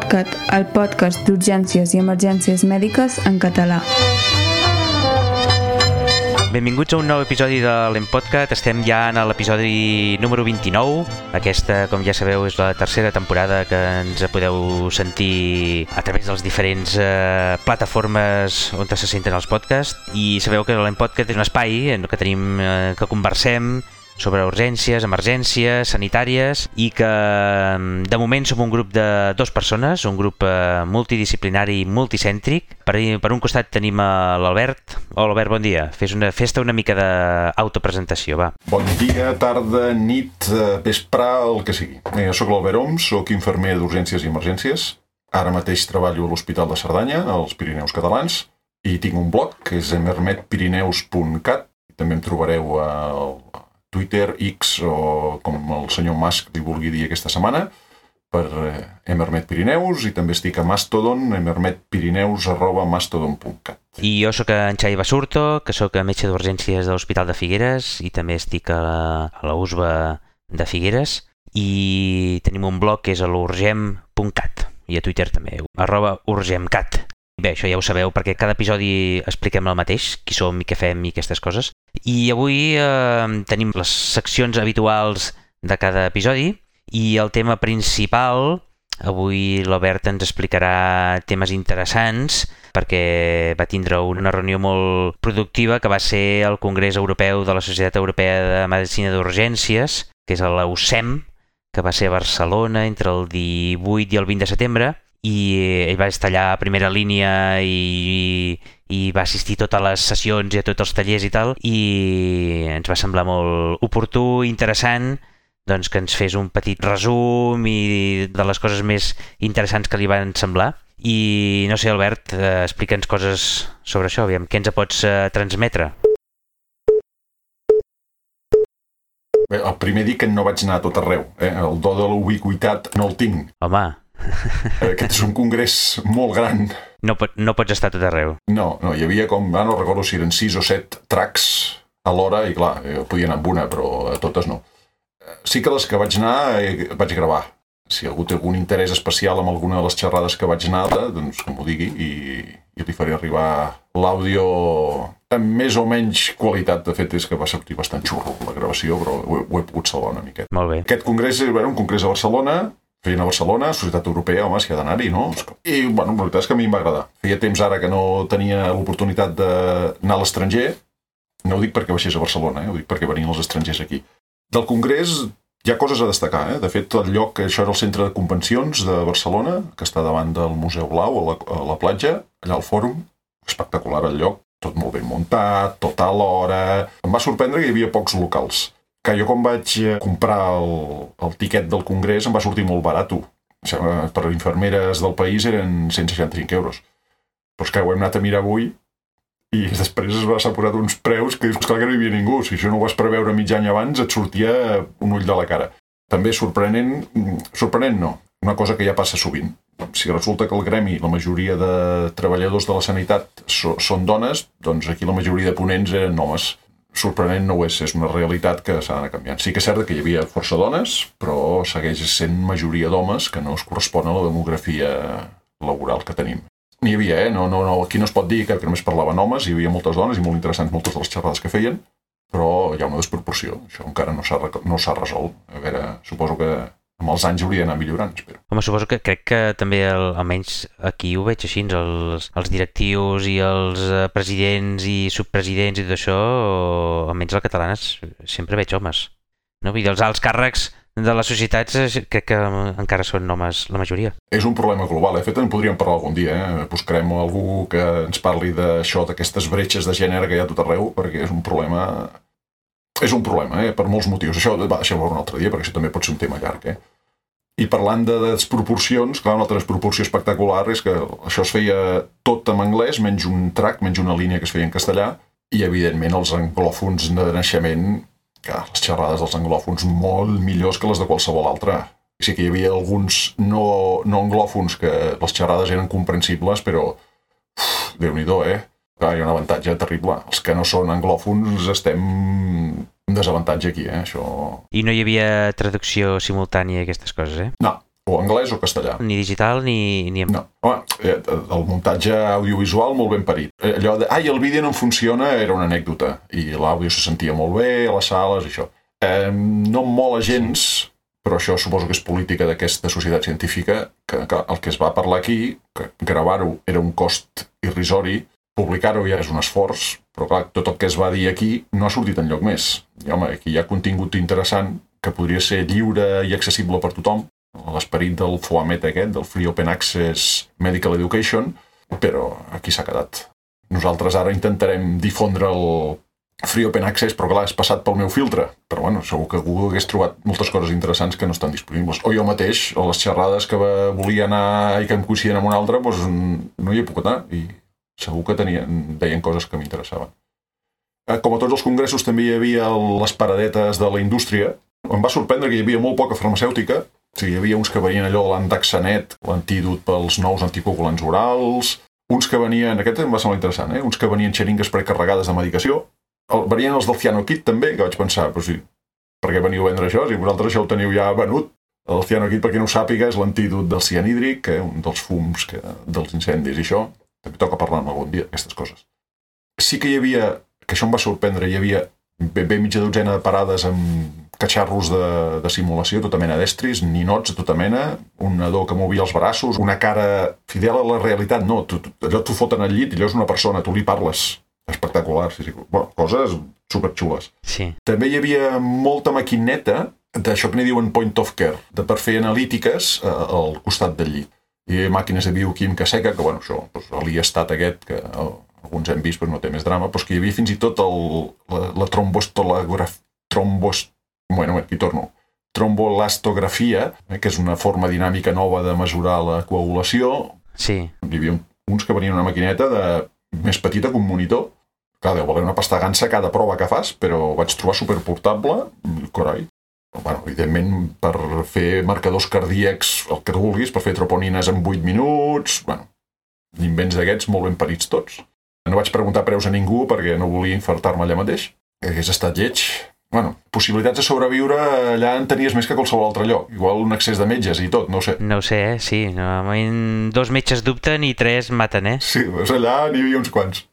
L'Empodcat, el podcast d'urgències i emergències mèdiques en català. Benvinguts a un nou episodi de l'Empodcat. Estem ja en l'episodi número 29. Aquesta, com ja sabeu, és la tercera temporada que ens podeu sentir a través de les diferents eh, plataformes on se senten els podcasts. I sabeu que l'Empodcat és un espai en què tenim eh, que conversem sobre urgències, emergències, sanitàries i que mm, de moment som un grup de dues persones, un grup eh, multidisciplinari multicèntric. Per, per un costat tenim l'Albert. Hola Albert, bon dia. Fes una festa una mica d'autopresentació, va. Bon dia, tarda, nit, eh, vespre, el que sigui. Eh, sóc l'Albert Oms, sóc infermer d'urgències i emergències. Ara mateix treballo a l'Hospital de Cerdanya, als Pirineus Catalans, i tinc un blog que és emermetpirineus.cat. També em trobareu al Twitter, X o com el senyor Musk li vulgui dir aquesta setmana, per eh, Emermet Pirineus i també estic a Mastodon, emermetpirineus arroba mastodon.cat. I jo sóc en Xavi Basurto, que sóc metge d'urgències de l'Hospital de Figueres i també estic a la, a la USBA de Figueres i tenim un blog que és a l'urgem.cat i a Twitter també, arroba urgemcat. Bé, això ja ho sabeu perquè cada episodi expliquem el mateix, qui som i què fem i aquestes coses. I avui eh, tenim les seccions habituals de cada episodi i el tema principal, avui l'Obert ens explicarà temes interessants perquè va tindre una reunió molt productiva que va ser el Congrés Europeu de la Societat Europea de Medicina d'Urgències, que és la UCEM, que va ser a Barcelona entre el 18 i el 20 de setembre, i ell va estar allà a primera línia i, i va assistir a totes les sessions i a tots els tallers i tal i ens va semblar molt oportú, interessant doncs que ens fes un petit resum i de les coses més interessants que li van semblar i no sé, Albert, eh, explica'ns coses sobre això, aviam, què ens pots eh, transmetre? Bé, el primer dir que no vaig anar a tot arreu. Eh? El do de la ubiquitat no el tinc. Home, aquest és un congrés molt gran. No, pot, no pots estar tot arreu. No, no, hi havia com, ara no recordo si eren 6 o 7 tracks a l'hora i clar, eh, podia anar amb una, però a totes no. Sí que les que vaig anar eh, vaig gravar. Si algú té algun interès especial amb alguna de les xerrades que vaig anar, doncs que m'ho digui i, i li faré arribar l'àudio amb més o menys qualitat. De fet, és que va sortir bastant xurro la gravació, però ho he, ho he pogut salvar una miqueta. Molt bé. Aquest congrés era un congrés a Barcelona, feien a Barcelona, Societat Europea, home, si ha d'anar-hi, no? I, bueno, la veritat és que a mi em va agradar. Feia temps ara que no tenia l'oportunitat d'anar a l'estranger, no ho dic perquè baixés a Barcelona, eh? ho dic perquè venien els estrangers aquí. Del Congrés hi ha coses a destacar, eh? De fet, el lloc, això era el centre de convencions de Barcelona, que està davant del Museu Blau, a la, a la platja, allà al fòrum, espectacular el lloc, tot molt ben muntat, tot a l'hora... Em va sorprendre que hi havia pocs locals que jo quan vaig eh, comprar el, el tiquet del congrés em va sortir molt barat. Per infermeres del país eren 165 euros. Però és que ho hem anat a mirar avui i després es va s'ha posat uns preus que és clar que no hi havia ningú. Si això no ho vas preveure mig any abans, et sortia un ull de la cara. També sorprenent, sorprenent no, una cosa que ja passa sovint. Si resulta que el gremi, la majoria de treballadors de la sanitat so, són dones, doncs aquí la majoria de ponents eren homes sorprenent no ho és, és una realitat que s'ha d'anar canviant. Sí que és cert que hi havia força dones, però segueix sent majoria d'homes que no es correspon a la demografia laboral que tenim. N'hi havia, eh? No, no, no, aquí no es pot dir que només parlaven homes, hi havia moltes dones i molt interessants moltes de les xerrades que feien, però hi ha una desproporció. Això encara no s'ha no resolt. A veure, suposo que amb els anys hauria d'anar millorant, espero. Home, suposo que crec que també, el, almenys aquí ho veig així, els, els directius i els eh, presidents i subpresidents i tot això, o, almenys les catalanes, sempre veig homes. No? Vull dir, els alts càrrecs de les societats eh, crec que encara són homes la majoria. És un problema global, eh? de fet en podríem parlar algun dia, eh? buscarem algú que ens parli d'això, d'aquestes bretxes de gènere que hi ha tot arreu, perquè és un problema és un problema, eh? per molts motius. Això va, deixem-ho un altre dia, perquè això també pot ser un tema llarg. Eh? I parlant de desproporcions, clar, una altra desproporció espectacular és que això es feia tot en anglès, menys un track, menys una línia que es feia en castellà, i evidentment els anglòfons de naixement, que les xerrades dels anglòfons molt millors que les de qualsevol altra. Sí que hi havia alguns no, no anglòfons que les xerrades eren comprensibles, però déu-n'hi-do, eh? Clar, hi ha un avantatge terrible. Els que no són anglòfons estem en desavantatge aquí, eh? Això... I no hi havia traducció simultània i aquestes coses, eh? No, o anglès o castellà. Ni digital ni, ni... No, home, eh, el muntatge audiovisual molt ben parit. Eh, Allò de, ai, el vídeo no em funciona, era una anècdota, i l'àudio se sentia molt bé, a les sales, això. Eh, no em mola gens, però això suposo que és política d'aquesta societat científica, que, que el que es va parlar aquí, que gravar-ho era un cost irrisori, publicar-ho ja és un esforç, però clar, tot el que es va dir aquí no ha sortit enlloc més. I home, aquí hi ha contingut interessant que podria ser lliure i accessible per tothom, l'esperit del FOAMET aquest, del Free Open Access Medical Education, però aquí s'ha quedat. Nosaltres ara intentarem difondre el Free Open Access, però clar, és passat pel meu filtre. Però bueno, segur que Google hagués trobat moltes coses interessants que no estan disponibles. O jo mateix, o les xerrades que volia anar i que em coincidien amb un altre, doncs no hi he pogut anar. I segur que tenien, deien coses que m'interessaven. Eh, Com a tots els congressos també hi havia les paradetes de la indústria. Em va sorprendre que hi havia molt poca farmacèutica. O sigui, hi havia uns que venien allò de l'andaxanet, l'antídot pels nous anticoagulants orals, uns que venien, aquest em va semblar interessant, eh? uns que venien xeringues precarregades de medicació, el, venien els del Cianokit també, que vaig pensar, però sí, per què veniu a vendre això? Si vosaltres això ho teniu ja venut. El Cianokit, per qui no ho sàpiga, és l'antídot del cianhídric, eh? un dels fums que, dels incendis i això. També toca parlar-ne algun dia, aquestes coses. Sí que hi havia, que això em va sorprendre, hi havia ben bé mitja dotzena de parades amb catxarros de, de simulació, tota mena d'estris, ninots de tota mena, un nadó que movia els braços, una cara fidel a la realitat, no, tu, tu, allò t'ho foten al llit allò és una persona, tu li parles, espectacular, sí, sí. Bueno, coses superxules. Sí. També hi havia molta maquineta d'això que n'hi diuen point of care, de per fer analítiques eh, al costat del llit. Havia màquines de bioquímica seca, que bueno, això, doncs, l'IESTAT aquest, que eh, alguns hem vist, però no té més drama, però que hi havia fins i tot el, la, la trombostolografia, trombos, bueno, aquí torno, trombolastografia, eh, que és una forma dinàmica nova de mesurar la coagulació. Sí. Hi havia uns que venien una maquineta de més petita que un monitor. Clar, deu valer una pastagança cada prova que fas, però vaig trobar superportable, corai. Bueno, evidentment, per fer marcadors cardíacs, el que tu vulguis, per fer troponines en 8 minuts, bueno, invents d'aquests molt ben parits tots. No vaig preguntar preus a ningú perquè no volia infartar-me allà mateix. Hagués estat lleig. Bueno, possibilitats de sobreviure allà en tenies més que qualsevol altre lloc. Igual un accés de metges i tot, no ho sé. No ho sé, eh? Sí. Normalment dos metges dubten i tres maten, eh? Sí, doncs allà n'hi havia uns quants.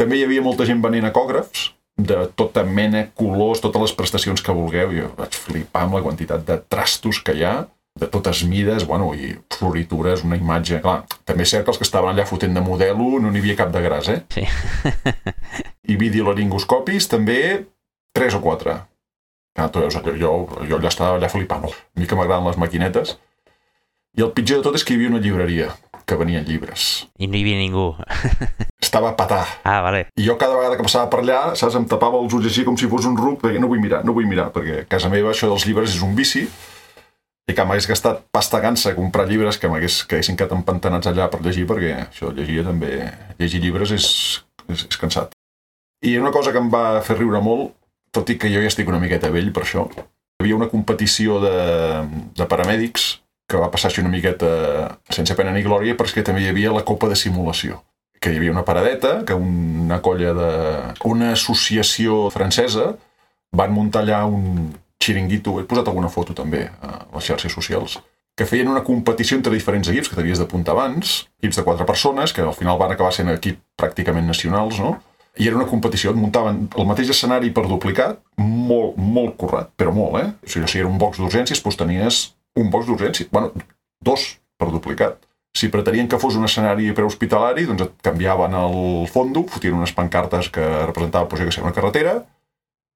També hi havia molta gent venent ecògrafs, de tota mena, colors, totes les prestacions que vulgueu. Jo vaig flipar amb la quantitat de trastos que hi ha, de totes mides, bueno, i floritures, una imatge... Clar, també és cert que els que estaven allà fotent de modelo no n'hi havia cap de gras, eh? Sí. I videolaringoscopis també tres o quatre. Ah, tu veus, jo, jo, jo allà estava allà flipant. A mi que m'agraden les maquinetes. I el pitjor de tot és que hi havia una llibreria que venien llibres. I no hi havia ningú. Estava a patar. Ah, vale. I jo cada vegada que passava per allà, saps, em tapava els ulls així com si fos un ruc, perquè no vull mirar, no vull mirar, perquè a casa meva això dels llibres és un vici, i que m'hagués gastat pasta gansa a comprar llibres que m'hagués que haguessin quedat empantanats allà per llegir, perquè això llegia també... Llegir llibres és, és, és cansat. I una cosa que em va fer riure molt, tot i que jo ja estic una miqueta vell per això, hi havia una competició de, de paramèdics que va passar així una miqueta sense pena ni glòria perquè també hi havia la copa de simulació que hi havia una paradeta, que una colla de... una associació francesa van muntar allà un xiringuito, he posat alguna foto també a les xarxes socials, que feien una competició entre diferents equips que t'havies d'apuntar abans, equips de quatre persones, que al final van acabar sent equip pràcticament nacionals, no? I era una competició, et muntaven el mateix escenari per duplicat, molt, molt currat, però molt, eh? O sigui, si era un box d'urgències, doncs tenies un box d'urgències, bueno, dos per duplicat. Si pretenien que fos un escenari prehospitalari, doncs et canviaven el fondo, fotien unes pancartes que representaven, doncs, que sé, una carretera,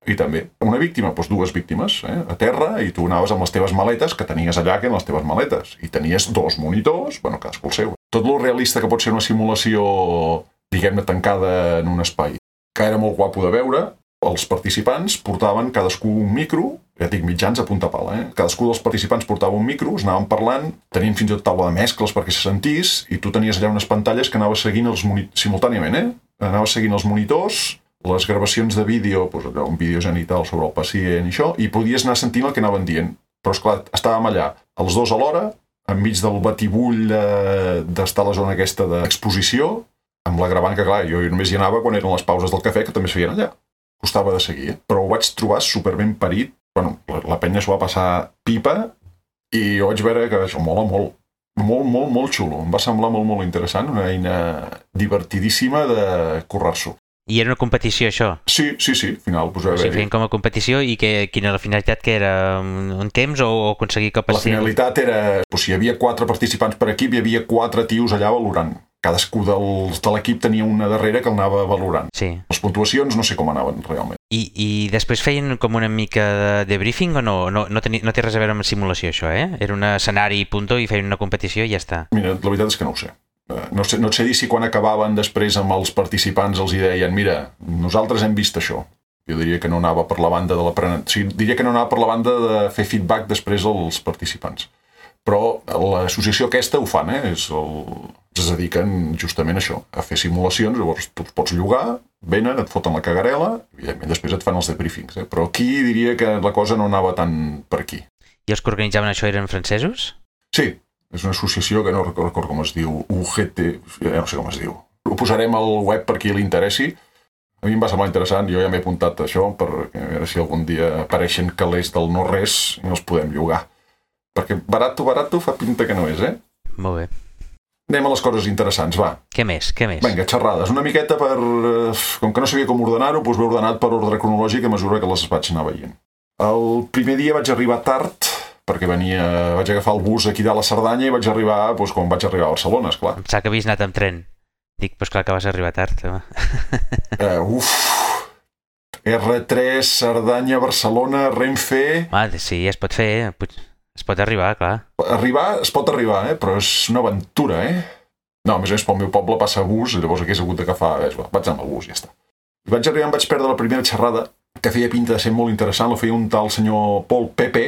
i també una víctima, doncs dues víctimes, eh, a terra, i tu anaves amb les teves maletes, que tenies allà que en les teves maletes, i tenies dos monitors, bueno, cadascú el seu. Tot lo realista que pot ser una simulació, diguem-ne, tancada en un espai, que era molt guapo de veure, els participants portaven cadascú un micro, ja dic mitjans a punta pala, eh? cadascú dels participants portava un micro, es anaven parlant, tenien fins i tot taula de mescles perquè se sentís, i tu tenies allà unes pantalles que anaves seguint els simultàniament, eh? anaves seguint els monitors, les gravacions de vídeo, doncs allò, un vídeo genital sobre el pacient i això, i podies anar sentint el que anaven dient. Però, esclar, estàvem allà, els dos alhora, enmig del batibull d'estar a la zona aquesta d'exposició, amb la gravant que, clar, jo només hi anava quan eren les pauses del cafè, que també es feien allà. Costava de seguir, eh? però ho vaig trobar super ben parit. Bueno, la, la penya s'ho va passar pipa I jo vaig veure que això mola molt, molt, molt, molt xulo. Em va semblar molt, molt interessant, una eina divertidíssima de currar-s'ho. I era una competició, això? Sí, sí, sí, al final pues, O sigui, feien com a competició i que, quina era la finalitat? que era un, un temps o, o aconseguir que La finalitat era, doncs, si hi havia quatre participants per equip, hi havia quatre tios allà valorant. Cadascú dels, de l'equip tenia una darrere que el anava valorant. Sí. Les puntuacions no sé com anaven realment. I, I després feien com una mica de, de briefing o no? No, no, teni, no té res a veure amb simulació, això, eh? Era un escenari i punto i feien una competició i ja està. Mira, la veritat és que no ho sé. Eh, No sé, no et sé dir si quan acabaven després amb els participants els hi deien mira, nosaltres hem vist això. Jo diria que no anava per la banda de l'aprenent... O sigui, diria que no anava per la banda de fer feedback després als participants. Però l'associació aquesta ho fan, eh? És el... es dediquen justament a això, a fer simulacions, llavors tu pots llogar, venen, et foten la cagarela, i evidentment després et fan els debriefings, eh? Però aquí diria que la cosa no anava tant per aquí. I els que organitzaven això eren francesos? Sí, és una associació que no recordo, com es diu, UGT, ja no sé com es diu. Ho posarem al web per qui li interessi. A mi em va semblar interessant, jo ja m'he apuntat això per a veure si algun dia apareixen calés del no-res i els podem llogar. Perquè barato, barato fa pinta que no és, eh? Molt bé. Anem a les coses interessants, va. Què més? Què més? Vinga, xerrades. Una miqueta per... eh, Com que no sabia com ordenar-ho, doncs ho he ordenat per ordre cronològic a mesura que les vaig anar veient. El primer dia vaig arribar tard, perquè venia, vaig agafar el bus aquí de la Cerdanya i vaig arribar doncs, quan vaig arribar a Barcelona, esclar. Em sap que havies anat amb tren. Dic, doncs clar que vas arribar tard. home. Uh, uf! R3, Cerdanya, Barcelona, Renfe... Home, sí, es pot fer, eh? Es pot arribar, clar. Arribar, es pot arribar, eh? però és una aventura, eh? No, a més a més, pel meu poble passa bus, llavors hagués hagut d'agafar... Vaig anar amb el bus, ja està. I vaig arribar, em vaig perdre la primera xerrada, que feia pinta de ser molt interessant, la feia un tal senyor Paul Pepe,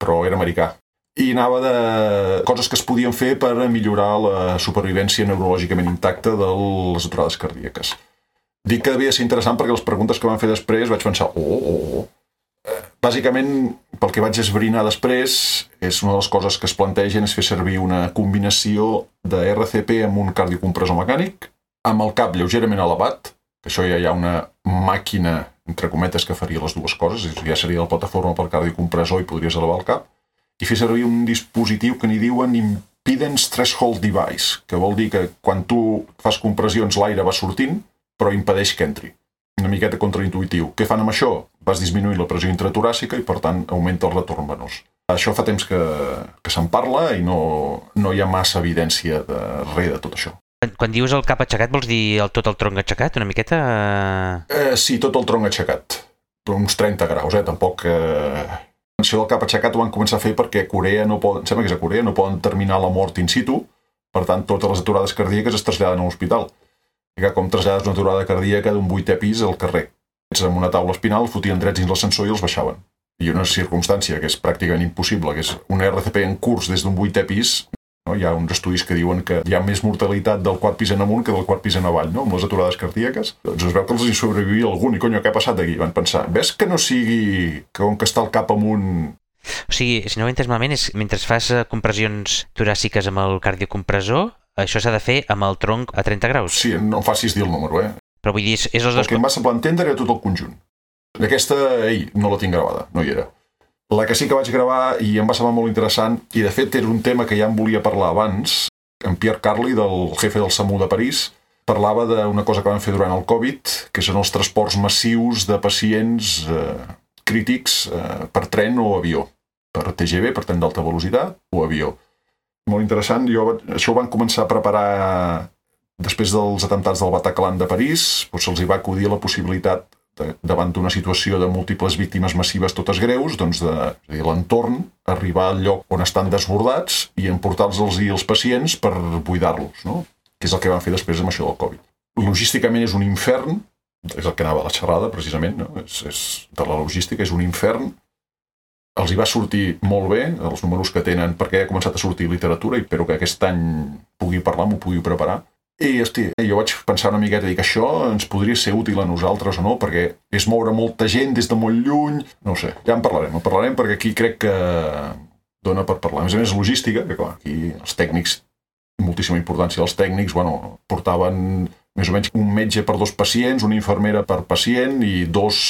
però era americà. I anava de coses que es podien fer per millorar la supervivència neurològicament intacta de les aturades cardíaques. Dic que devia ser interessant perquè les preguntes que van fer després vaig pensar, oh, oh, oh. Bàsicament, pel que vaig esbrinar després, és una de les coses que es plantegen és fer servir una combinació de RCP amb un cardiocompressor mecànic, amb el cap lleugerament elevat, que això ja hi ha una màquina, entre cometes, que faria les dues coses, ja seria la plataforma per cardiocompressor i podries elevar el cap, i fer servir un dispositiu que n'hi diuen Impedance Threshold Device, que vol dir que quan tu fas compressions l'aire va sortint, però impedeix que entri. Una miqueta contraintuitiu. Què fan amb això? Vas disminuir la pressió intratoràcica i, per tant, augmenta el retorn venós. Això fa temps que, que se'n parla i no, no hi ha massa evidència de res de tot això. Quan, quan dius el cap aixecat, vols dir el, tot el tronc aixecat, una miqueta? eh? Sí, tot el tronc aixecat. Uns 30 graus, eh? Tampoc... Eh... Això del cap aixecat ho van començar a fer perquè a Corea no poden, em sembla que és a Corea, no poden terminar la mort in situ, per tant, totes les aturades cardíaques es traslladen a l'hospital. I que com trasllades una aturada cardíaca d'un vuitè pis al carrer. Ells amb una taula espinal fotien drets dins l'ascensor i els baixaven. I una circumstància que és pràcticament impossible, que és una RCP en curs des d'un vuitè pis, no? hi ha uns estudis que diuen que hi ha més mortalitat del quart pis en amunt que del quart pis en avall, no? amb les aturades cardíaques. Doncs es veu que els hi sobrevivia algun, i conyo, què ha passat aquí? Van pensar, ves que no sigui que com que està el cap amunt... O sigui, si no ho he entès malament, és mentre fas eh, compressions toràciques amb el cardiocompressor, això s'ha de fer amb el tronc a 30 graus. Sí, no em facis dir el número, eh? Però vull dir, és, és els El dos... que em va semblar entendre era tot el conjunt. Aquesta, ei, no la tinc gravada, no hi era. La que sí que vaig gravar i em va semblar molt interessant, i de fet era un tema que ja em volia parlar abans, en Pierre Carli, del jefe del SAMU de París, parlava d'una cosa que van fer durant el Covid, que són els transports massius de pacients eh, crítics eh, per tren o avió. Per TGV, per tren d'alta velocitat, o avió. Molt interessant, jo, això ho van començar a preparar després dels atemptats del Bataclan de París, doncs se'ls va acudir la possibilitat, de, davant d'una situació de múltiples víctimes massives totes greus, doncs de, l'entorn, arribar al lloc on estan desbordats i emportar-los els pacients per buidar-los, no? que és el que van fer després amb això del Covid. Logísticament és un infern, és el que anava a la xerrada, precisament, no? és, és de la logística, és un infern, els hi va sortir molt bé, els números que tenen, perquè ha començat a sortir literatura i espero que aquest any pugui parlar, m'ho pugui preparar. I, hosti, jo vaig pensar una miqueta, dic, això ens podria ser útil a nosaltres o no, perquè és moure molta gent des de molt lluny, no sé, ja en parlarem, en parlarem perquè aquí crec que dona per parlar. A més a més, logística, que clar, aquí els tècnics, moltíssima importància, els tècnics, bueno, portaven més o menys un metge per dos pacients, una infermera per pacient i dos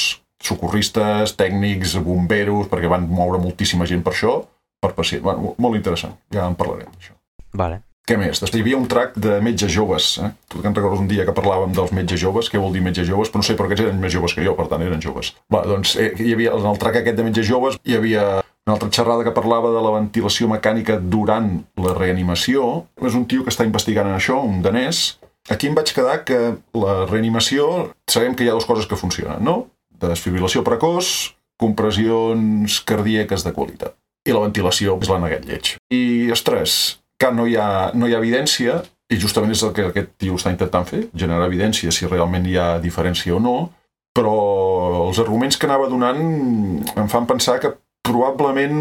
socorristes, tècnics, bomberos, perquè van moure moltíssima gent per això, per pacient. Bueno, molt interessant, ja en parlarem d'això. Vale. Què més? Després hi havia un track de metges joves. Eh? Tu que en recordes un dia que parlàvem dels metges joves, què vol dir metges joves? Però no sé, però aquests eren més joves que jo, per tant eren joves. Va, doncs eh, hi havia, en el track aquest de metges joves hi havia una altra xerrada que parlava de la ventilació mecànica durant la reanimació. És un tio que està investigant en això, un danès. Aquí em vaig quedar que la reanimació, sabem que hi ha dues coses que funcionen, no? Desfibrilació precoç, compressions cardíaques de qualitat. I la ventilació és la neguet lleig. I, ostres, que no hi ha, no hi ha evidència, i justament és el que aquest tio està intentant fer, generar evidència si realment hi ha diferència o no, però els arguments que anava donant em fan pensar que probablement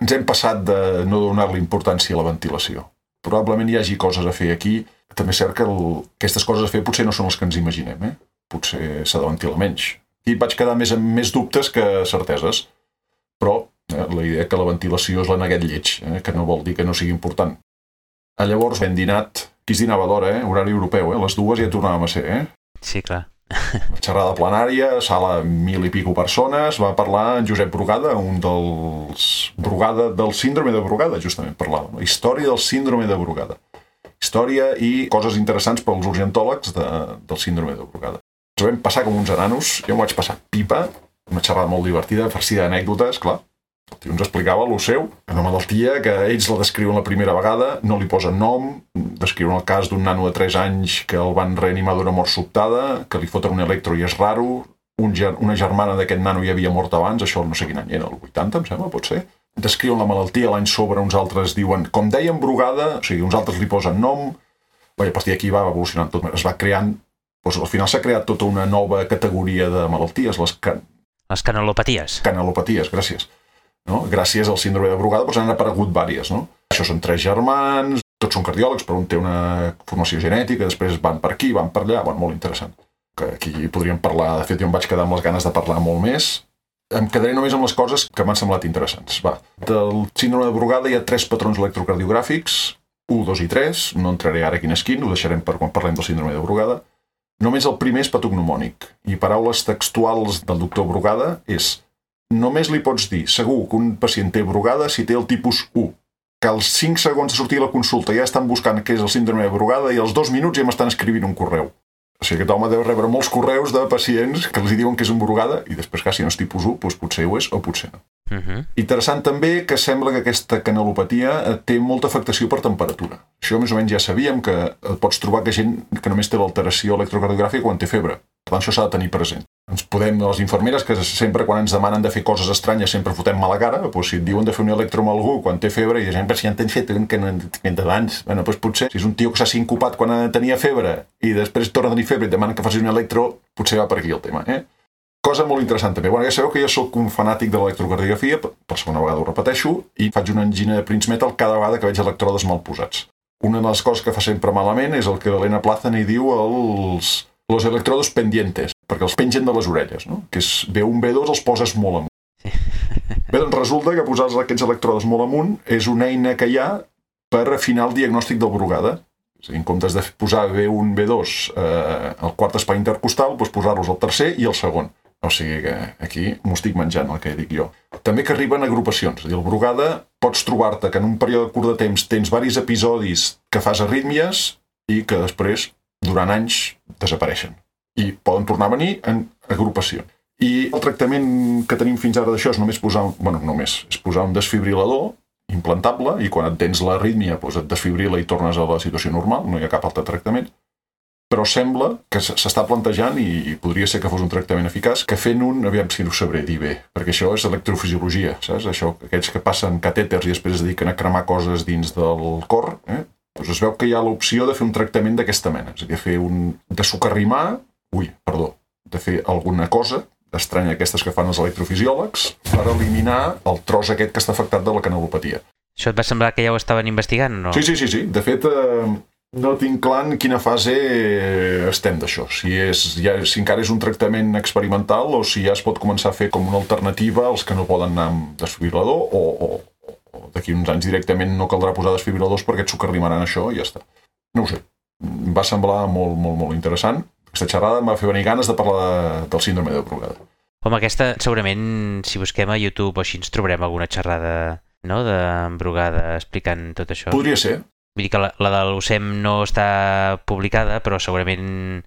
ens hem passat de no donar-li importància a la ventilació. Probablement hi hagi coses a fer aquí. També és cert que el, aquestes coses a fer potser no són les que ens imaginem, eh? Potser s'ha de ventilar menys. I vaig quedar més amb més dubtes que certeses. Però? La idea que la ventilació és la neguet lleig, eh? que no vol dir que no sigui important. A llavors ben dinat, qui es dinava d'hora, eh? horari europeu, eh? les dues ja tornàvem a ser. Eh? Sí, clar. Xerrada plenària, sala mil i pico persones, va parlar en Josep Brugada, un dels... Brugada, del síndrome de Brugada, justament parlàvem. Història del síndrome de Brugada. Història i coses interessants pels urgentòlegs de, del síndrome de Brugada. Ens vam passar com uns ananos, jo m'ho vaig passar pipa, una xerrada molt divertida, farcida d'anècdotes, clar, tio ens explicava lo seu, una malaltia que ells la descriuen la primera vegada, no li posen nom, descriuen el cas d'un nano de 3 anys que el van reanimar d'una mort sobtada, que li foten un electro i és raro, un una germana d'aquest nano ja havia mort abans, això no sé quin any era, el 80 em sembla, pot ser. Descriuen la malaltia, l'any sobre uns altres diuen, com deien Brugada, o sigui, uns altres li posen nom, Bé, a partir d'aquí va evolucionant tot, es va creant, doncs al final s'ha creat tota una nova categoria de malalties, les, can... les canalopaties. Canalopaties, gràcies no? Gràcies al síndrome de Brugada doncs, han aparegut vàries. No? Això són tres germans, tots són cardiòlegs, però un té una formació genètica, després van per aquí, van per allà, bueno, molt interessant. Que aquí podríem parlar, de fet jo em vaig quedar amb les ganes de parlar molt més. Em quedaré només amb les coses que m'han semblat interessants. Va, del síndrome de Brugada hi ha tres patrons electrocardiogràfics, 1, 2 i 3, no entraré ara quin és quin, ho deixarem per quan parlem del síndrome de Brugada. Només el primer és patognomònic, i paraules textuals del doctor Brugada és només li pots dir segur que un pacient té brugada si té el tipus 1 que als 5 segons de sortir a la consulta ja estan buscant què és el síndrome de brugada i als 2 minuts ja m'estan escrivint un correu. O sigui, aquest home deu rebre molts correus de pacients que els diuen que és un brugada i després que si no és tipus 1, doncs potser ho és o potser no. Uh mhm. -huh. Interessant també que sembla que aquesta canalopatia eh, té molta afectació per temperatura. Això més o menys ja sabíem que pots trobar que gent que només té l'alteració electrocardiogràfica quan té febre. Tant, això s'ha de tenir present. Ens podem, les infermeres, que sempre quan ens demanen de fer coses estranyes sempre fotem mala cara, doncs si et diuen de fer un electro amb algú quan té febre i de gent, si ja en tens fet que no d'abans, bueno, doncs potser, si és un tio que s'ha sincopat quan tenia febre i després torna a tenir febre i et demana que facis un electro, potser va per aquí el tema, eh? Cosa molt interessant també. Bueno, ja sabeu que jo sóc un fanàtic de l'electrocardiografia, per segona vegada ho repeteixo, i faig una engina de Prince Metal cada vegada que veig electrodes mal posats. Una de les coses que fa sempre malament és el que l'Helena Plaza n'hi diu els los electrodos pendientes, perquè els pengen de les orelles, no? que és B1, B2 els poses molt amunt. Bé, doncs resulta que posar aquests electrodes molt amunt és una eina que hi ha per afinar el diagnòstic del brugada. És a dir, en comptes de posar B1, B2 eh, al quart espai intercostal, doncs posar-los al tercer i al segon. O sigui que aquí m'ho estic menjant, el que dic jo. També que arriben agrupacions. És a dir, el brugada pots trobar-te que en un període curt de temps tens varis episodis que fas arrítmies i que després durant anys desapareixen i poden tornar a venir en agrupació. I el tractament que tenim fins ara d'això és només posar, bueno, només, és posar un desfibrilador implantable i quan et tens l'arrítmia doncs et desfibrila i tornes a la situació normal, no hi ha cap altre tractament. Però sembla que s'està plantejant, i podria ser que fos un tractament eficaç, que fent un, aviam si ho sabré dir bé, perquè això és electrofisiologia, saps? Això, aquells que passen catèters i després es dediquen a cremar coses dins del cor, eh? Doncs es veu que hi ha l'opció de fer un tractament d'aquesta mena, és a dir, fer un... de socarrimar, ui, perdó, de fer alguna cosa estranya aquestes que fan els electrofisiòlegs per eliminar el tros aquest que està afectat de la canalopatia. Això et va semblar que ja ho estaven investigant, no? Sí, sí, sí, sí. De fet, eh, no tinc clar en quina fase estem d'això. Si, és, ja, si encara és un tractament experimental o si ja es pot començar a fer com una alternativa als que no poden anar amb desfibrilador o, o, d'aquí uns anys directament no caldrà posar desfibriladors perquè et socarrimaran això i ja està. No ho sé. Em va semblar molt, molt, molt interessant. Aquesta xerrada em va fer venir ganes de parlar de, del síndrome de Brugada. Home, aquesta segurament, si busquem a YouTube o així, ens trobarem alguna xerrada no? d'embrugada explicant tot això. Podria ser. Vull dir que la, la de l'UCEM no està publicada, però segurament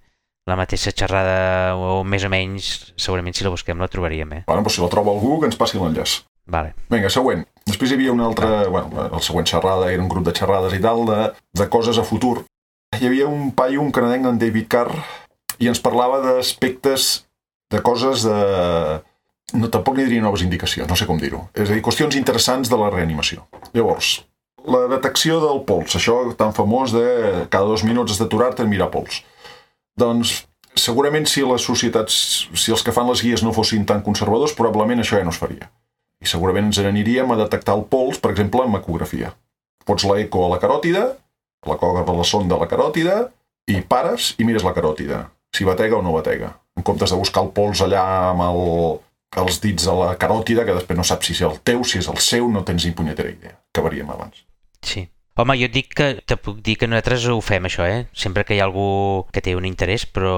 la mateixa xerrada o més o menys, segurament si la busquem la trobaríem, eh? Bueno, doncs si la troba algú, que ens passi l'enllaç. Vale. Vinga, següent. Després hi havia una altra... Bueno, el següent xerrada era un grup de xerrades i tal, de, de coses a futur. Hi havia un paio, un canadenc, en David Carr, i ens parlava d'aspectes, de coses de... No, tampoc ni diria noves indicacions, no sé com dir-ho. És a dir, qüestions interessants de la reanimació. Llavors, la detecció del pols, això tan famós de cada dos minuts has d'aturar-te a mirar pols. Doncs segurament si les societats, si els que fan les guies no fossin tan conservadors, probablement això ja no es faria. I segurament ens n'aniríem a detectar el pols, per exemple, amb ecografia. Pots l'eco a la caròtida, la de la sonda a la caròtida, i pares i mires la caròtida, si batega o no batega. En comptes de buscar el pols allà amb el, els dits a la caròtida, que després no saps si és el teu, si és el seu, no tens ni punyetera idea. Acabaríem abans. Sí. Home, jo et dic que te puc dir que nosaltres ho fem això, eh? Sempre que hi ha algú que té un interès, però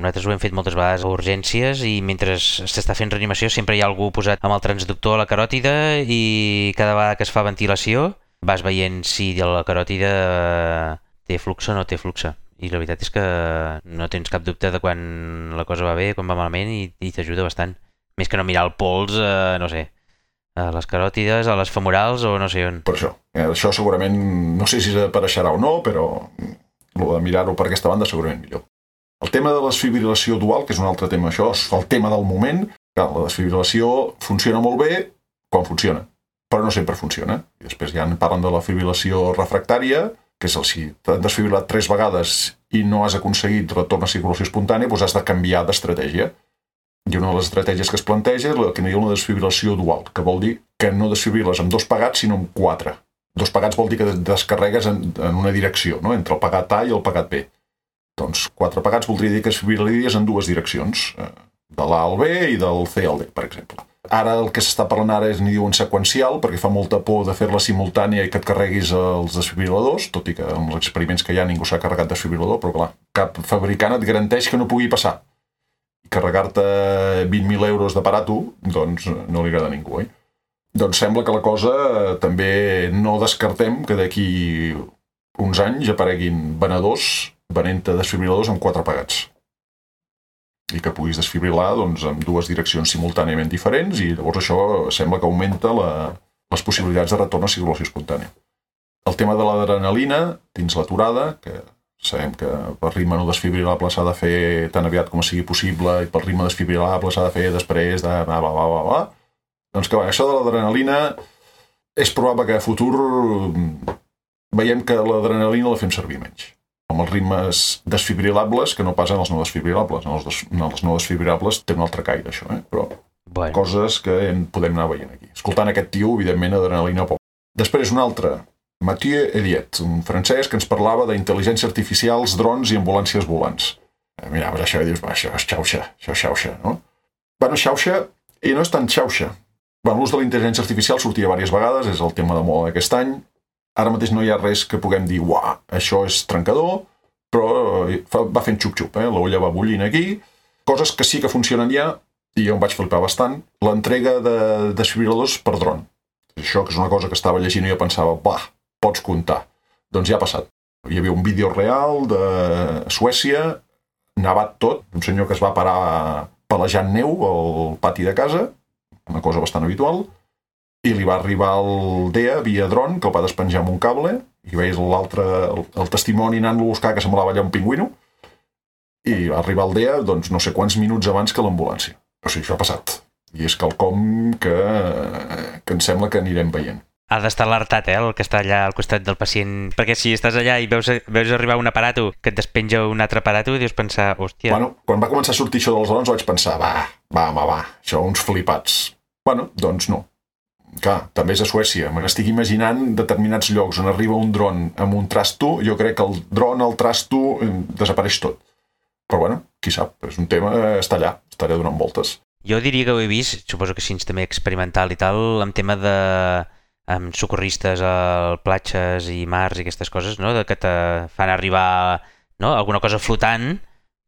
nosaltres ho hem fet moltes vegades a urgències i mentre s'està fent reanimació sempre hi ha algú posat amb el transductor a la caròtida i cada vegada que es fa ventilació vas veient si la caròtida té flux o no té flux. I la veritat és que no tens cap dubte de quan la cosa va bé, quan va malament i, i t'ajuda bastant. Més que no mirar el pols, eh, no sé, a les caròtides, a les femorals o no sé on. Per això. Eh, això segurament, no sé si apareixerà o no, però el de mirar-ho per aquesta banda segurament millor. El tema de la desfibrilació dual, que és un altre tema, això és el tema del moment. Clar, la desfibrilació funciona molt bé quan funciona, però no sempre funciona. I després ja en parlen de la fibrilació refractària, que és el si t'han desfibrilat tres vegades i no has aconseguit retorn a circulació espontània, doncs has de canviar d'estratègia. I una de les estratègies que es planteja és la que n'hi ha una desfibrilació dual, que vol dir que no desfibriles amb dos pagats, sinó amb quatre. Dos pagats vol dir que descarregues en, en una direcció, no? entre el pagat A i el pagat B. Doncs quatre pagats voldria dir que desfibrilaries en dues direccions, eh, de l'A al B i del C al D, per exemple. Ara el que s'està parlant ara és n'hi diuen seqüencial, perquè fa molta por de fer-la simultània i que et carreguis els desfibriladors, tot i que amb els experiments que hi ha ningú s'ha carregat desfibrilador, però clar, cap fabricant et garanteix que no pugui passar carregar-te 20.000 euros d'aparato, doncs no li agrada a ningú, oi? Doncs sembla que la cosa eh, també no descartem que d'aquí uns anys apareguin venedors venent-te desfibriladors amb quatre pagats i que puguis desfibrilar doncs, amb dues direccions simultàniament diferents i llavors això sembla que augmenta la, les possibilitats de retorn a circulació espontània. El tema de l'adrenalina dins l'aturada, que Sabem que per ritme no desfibrilable s'ha de fer tan aviat com sigui possible i per ritme desfibrilable s'ha de fer després de bla, bla, bla, bla, bla. Doncs que bé, això de l'adrenalina és probable que a futur mm, veiem que l'adrenalina la fem servir menys. Amb els ritmes desfibrilables que no passen els no desfibrilables. En els, des, en els no desfibrilables té un altre caire, això, eh? però bueno. coses que en podem anar veient aquí. Escoltant aquest tio, evidentment, adrenalina poc. Després un altre, Mathieu Eliet, un francès que ens parlava d'intel·ligència artificials, drons i ambulàncies volants. Eh, miraves això i dius, va, això és xauxa, això és xauxa, no? Bueno, xauxa, i no és tan xauxa. Bueno, l'ús de la intel·ligència artificial sortia diverses vegades, és el tema de moda d'aquest any. Ara mateix no hi ha res que puguem dir, uah, això és trencador, però eh, va fent xup-xup, eh? l'olla va bullint aquí. Coses que sí que funcionen ja, i jo em vaig flipar bastant, l'entrega de desfibriladors per dron. Això que és una cosa que estava llegint i jo pensava, bah, pots comptar. Doncs ja ha passat. Hi havia un vídeo real de Suècia, nevat tot, un senyor que es va parar pelejant neu al pati de casa, una cosa bastant habitual, i li va arribar el DEA via dron, que el va despenjar amb un cable, i veies l'altre, el, el testimoni anant-lo a buscar, que semblava allà un pingüino, i va arribar el DEA, doncs, no sé quants minuts abans que l'ambulància. O sigui, això ha passat. I és quelcom que, que em sembla que anirem veient ha d'estar alertat, eh, el que està allà al costat del pacient, perquè si estàs allà i veus, veus arribar un aparato que et despenja un altre aparato, dius pensar, hòstia... Bueno, quan va començar a sortir això dels drons vaig pensar, va, va, home, va, això uns flipats. Bueno, doncs no. Clar, també és a Suècia. Me n'estic imaginant determinats llocs on arriba un dron amb un trasto, jo crec que el dron, el trasto, eh, desapareix tot. Però bueno, qui sap, és un tema, eh, està allà, està allà donant voltes. Jo diria que ho he vist, suposo que així també experimental i tal, amb tema de amb socorristes a platges i mars i aquestes coses, no? que te fan arribar no? alguna cosa flotant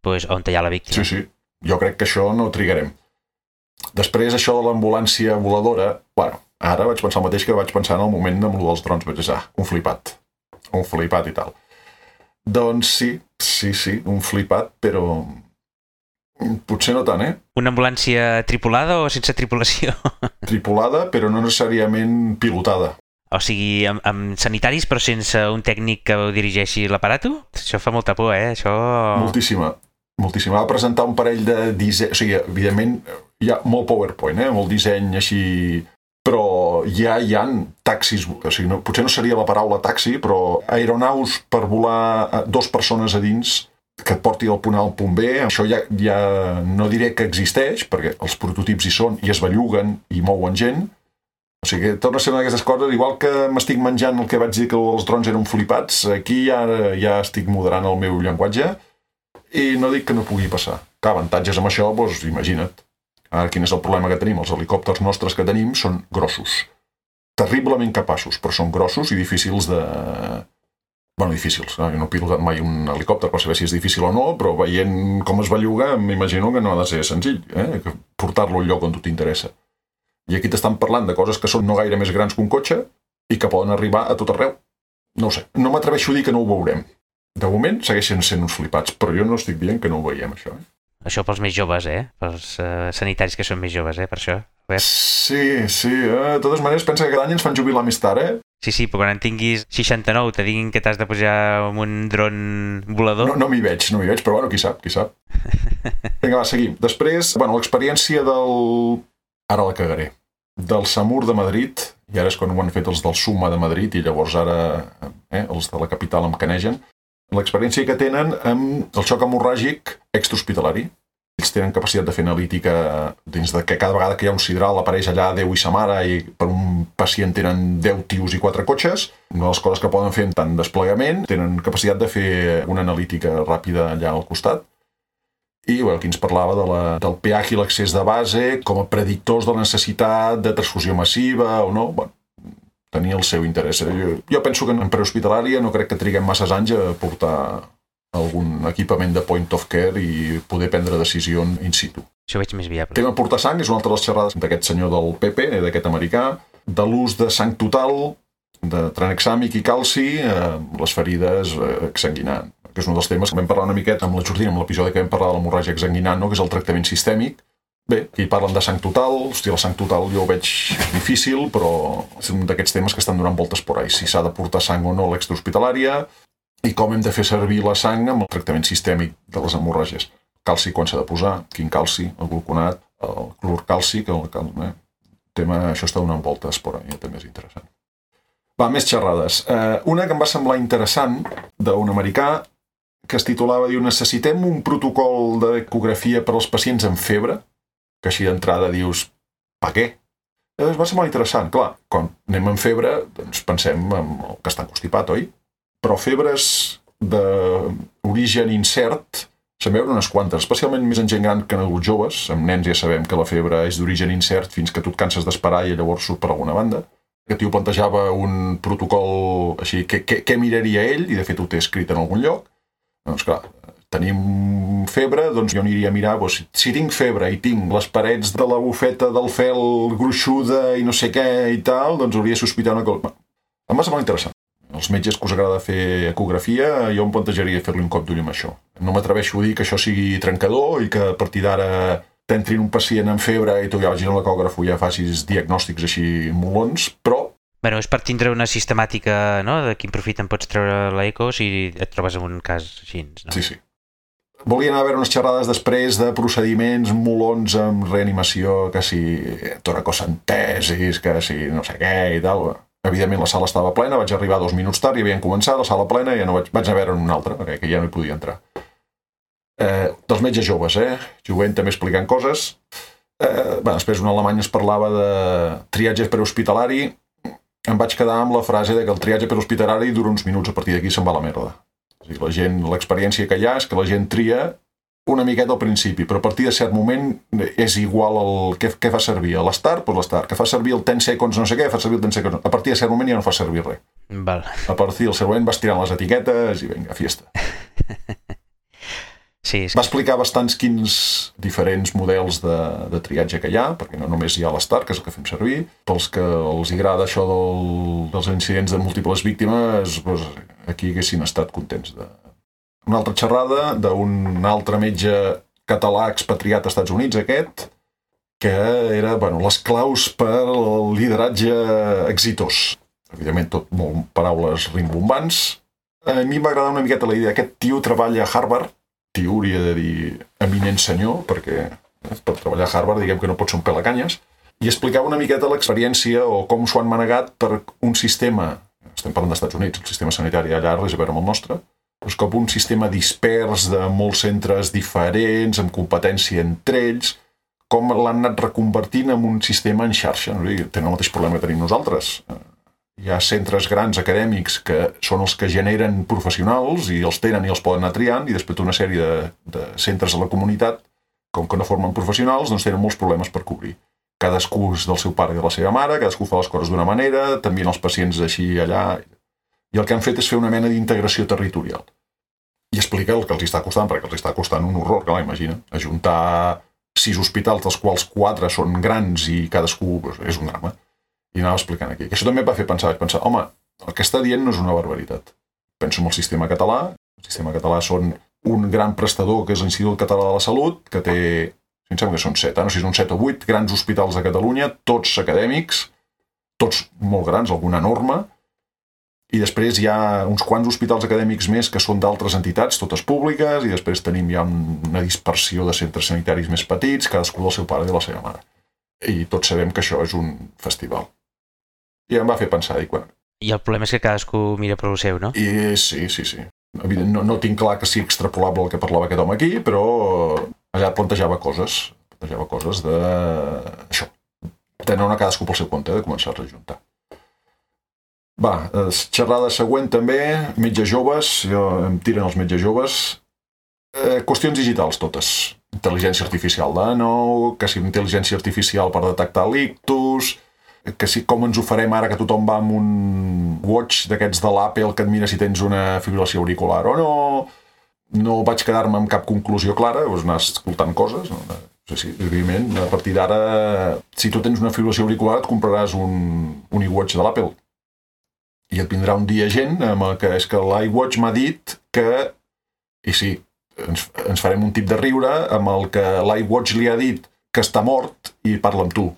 pues, on hi ha la víctima. Sí, sí. Jo crec que això no trigarem. Després, això de l'ambulància voladora, bueno, ara vaig pensar el mateix que vaig pensar en el moment amb el dels drons. Vaig dir, ah, un flipat. Un flipat i tal. Doncs sí, sí, sí, un flipat, però potser no tant, eh? Una ambulància tripulada o sense tripulació? Tripulada, però no necessàriament pilotada. O sigui, amb, amb sanitaris però sense un tècnic que ho dirigeixi l'aparato? Això fa molta por, eh? Això... Moltíssima. Moltíssima. Va presentar un parell de disseny... O sigui, evidentment, hi ha molt PowerPoint, eh? Molt disseny així... Però ja hi han taxis, o sigui, no, potser no seria la paraula taxi, però aeronaus per volar eh, dos persones a dins que et porti del punt A al punt B, això ja, ja no diré que existeix, perquè els prototips hi són i es belluguen i mouen gent, o sigui, torna a ser una d'aquestes coses, igual que m'estic menjant el que vaig dir que els drons eren flipats, aquí ja, ja estic moderant el meu llenguatge i no dic que no pugui passar. Que avantatges amb això, doncs imagina't. Ara, quin és el problema que tenim? Els helicòpters nostres que tenim són grossos. Terriblement capaços, però són grossos i difícils de... Bueno, difícils. Eh? No he pilotat mai un helicòpter per saber si és difícil o no, però veient com es belluga, m'imagino que no ha de ser senzill, eh? portar-lo al lloc on t'interessa. I aquí t'estan parlant de coses que són no gaire més grans que un cotxe i que poden arribar a tot arreu. No ho sé. No m'atreveixo a dir que no ho veurem. De moment segueixen sent uns flipats, però jo no estic dient que no ho veiem, això. Eh? Això pels més joves, eh? Pels uh, sanitaris que són més joves, eh? Per això. Albert. Sí, sí. Eh? De totes maneres, pensa que cada any ens fan jubilar més tard, eh? Sí, sí, però quan en tinguis 69 te diguin que t'has de pujar amb un dron volador... No, no m'hi veig, no m'hi veig, però bueno, qui sap, qui sap. Vinga, va, seguim. Després, bueno, l'experiència del... Ara la cagaré. Del Samur de Madrid, i ara és quan ho han fet els del Suma de Madrid, i llavors ara eh, els de la capital em canegen, l'experiència que tenen amb el xoc hemorràgic extrahospitalari. Ells tenen capacitat de fer analítica dins de que cada vegada que hi ha un sidral apareix allà Déu i sa mare i per un pacient tenen 10 tios i 4 cotxes. Una de les coses que poden fer en tant desplegament, tenen capacitat de fer una analítica ràpida allà al costat. I bueno, aquí ens parlava de la, del pH i l'accés de base com a predictors de la necessitat de transfusió massiva o no. Bueno, tenia el seu interès. Jo, jo penso que en prehospitalària no crec que triguem masses anys a portar algun equipament de point of care i poder prendre decisions in situ. Això veig més viable. Tema portar sang és una altra de les xerrades d'aquest senyor del PP, eh, d'aquest americà, de l'ús de sang total, de tranexàmic i calci, eh, les ferides eh, exsanguinant, que és un dels temes que vam parlar una miqueta amb la Jordina, amb l'episodi que vam parlar de l'hemorràgia exsanguinant, no? que és el tractament sistèmic, Bé, aquí parlen de sang total, hosti, la sang total jo ho veig difícil, però és un d'aquests temes que estan donant voltes por ahí, si s'ha de portar sang o no a l'extrahospitalària i com hem de fer servir la sang amb el tractament sistèmic de les hemorràgies. Calci quan s'ha de posar, quin calci, el gluconat, el clor càlcic, el, el, eh? tema, això està donant voltes por ahí, també és interessant. Va, més xerrades. Eh, una que em va semblar interessant d'un americà que es titulava, diu, necessitem un protocol d'ecografia per als pacients amb febre, que així d'entrada dius, per què? Llavors va ser molt interessant. Clar, quan anem amb febre, doncs pensem en el que està constipat, oi? Però febres d'origen incert se'n veuen unes quantes, especialment més en gent gran que en adults joves. Amb nens ja sabem que la febre és d'origen incert fins que tu et canses d'esperar i llavors surt per alguna banda. Aquest tio plantejava un protocol així, què, què, què miraria ell, i de fet ho té escrit en algun lloc. Doncs clar, tenim febre, doncs jo aniria a mirar, doncs, si tinc febre i tinc les parets de la bufeta del fel gruixuda i no sé què i tal, doncs hauria de sospitar una cosa. Em va semblar interessant. Els metges que us agrada fer ecografia, jo em plantejaria fer-li un cop d'ull amb això. No m'atreveixo a dir que això sigui trencador i que a partir d'ara t'entrin un pacient amb febre i tu ja vagis a l'ecògrafo i ja facis diagnòstics així molons, però Bueno, és per tindre una sistemàtica no? de quin profit en pots treure l'eco si et trobes en un cas així. No? Sí, sí. Volia anar a veure unes xerrades després de procediments molons amb reanimació, que si toracocentesis, que si no sé què i tal. Evidentment la sala estava plena, vaig arribar dos minuts tard i havien començat, la sala plena i ja no vaig, vaig a veure una altra, perquè que ja no hi podia entrar. Eh, dels metges joves, eh? Jovent també explicant coses. Eh, bé, després un alemany es parlava de triatge prehospitalari. Em vaig quedar amb la frase de que el triatge prehospitalari dura uns minuts, a partir d'aquí se'n va la merda. O sigui, la gent, l'experiència que hi ha és que la gent tria una miqueta al principi, però a partir de cert moment és igual el què, què fa servir. A l'estart, doncs l'estart. Que fa servir el 10 seconds no sé què, fa servir el 10 seconds. A partir de cert moment ja no fa servir res. Val. A partir del següent vas tirant les etiquetes i vinga, fiesta. Sí, és Va explicar bastants quins diferents models de, de triatge que hi ha, perquè no només hi ha l'Star, que és el que fem servir. Pels que els agrada això del, dels incidents de múltiples víctimes, doncs, aquí haguessin estat contents. De... Una altra xerrada d'un altre metge català expatriat als Estats Units, aquest, que era bueno, les claus per al lideratge exitós. Evidentment, tot molt paraules rimbombants. A mi m'agrada una miqueta la idea. Aquest tio treballa a Harvard, tio hauria de dir eminent senyor, perquè per treballar a Harvard diguem que no pot ser un pelacanyes, i explicava una miqueta l'experiència o com s'ho han manegat per un sistema, estem parlant dels Estats Units, el sistema sanitari allà res a veure amb el nostre, doncs com un sistema dispers de molts centres diferents, amb competència entre ells, com l'han anat reconvertint en un sistema en xarxa. No? Tenen el mateix problema que tenim nosaltres. Hi ha centres grans acadèmics que són els que generen professionals i els tenen i els poden anar triant i després una sèrie de, de centres a la comunitat, com que no formen professionals, doncs tenen molts problemes per cobrir. Cadascú és del seu pare i de la seva mare, cadascú fa les coses d'una manera, també els pacients així allà... I el que han fet és fer una mena d'integració territorial. I explica el que els està costant, perquè els està costant un horror, clar, imagina. Ajuntar sis hospitals, dels quals quatre són grans i cadascú doncs, és un drama i anava explicant aquí. Que això també va fer pensar, vaig pensar, home, el que està dient no és una barbaritat. Penso en el sistema català, el sistema català són un gran prestador que és l'Institut Català de la Salut, que té, em sembla que són set, eh? no sé si són set o vuit grans hospitals de Catalunya, tots acadèmics, tots molt grans, alguna norma, i després hi ha uns quants hospitals acadèmics més que són d'altres entitats, totes públiques, i després tenim ja una dispersió de centres sanitaris més petits, cadascú del seu pare i de la seva mare. I tots sabem que això és un festival. I em va fer pensar, dic, bueno... I el problema és que cadascú mira per el seu, no? I sí, sí, sí. Evident, no, no tinc clar que sigui extrapolable el que parlava aquest home aquí, però allà plantejava coses, plantejava coses de... això, tenir una cadascú pel seu compte, de començar-se a juntar. Va, xerrada següent també, metges joves, jo, em tiren els metges joves. Eh, qüestions digitals totes. Intel·ligència artificial de nou, que si intel·ligència artificial per detectar l'ictus, que si com ens ho farem ara que tothom va amb un watch d'aquests de l'Apple que et mira si tens una fibrilació auricular o no. No vaig quedar-me amb cap conclusió clara, doncs anar escoltant coses. No? Sí, sí, evidentment, a partir d'ara, si tu tens una fibrilació auricular, et compraràs un, un iWatch de l'Apple. I et vindrà un dia gent amb el que és que l'iWatch m'ha dit que... I sí, ens, ens farem un tip de riure amb el que l'iWatch li ha dit que està mort i parla amb tu.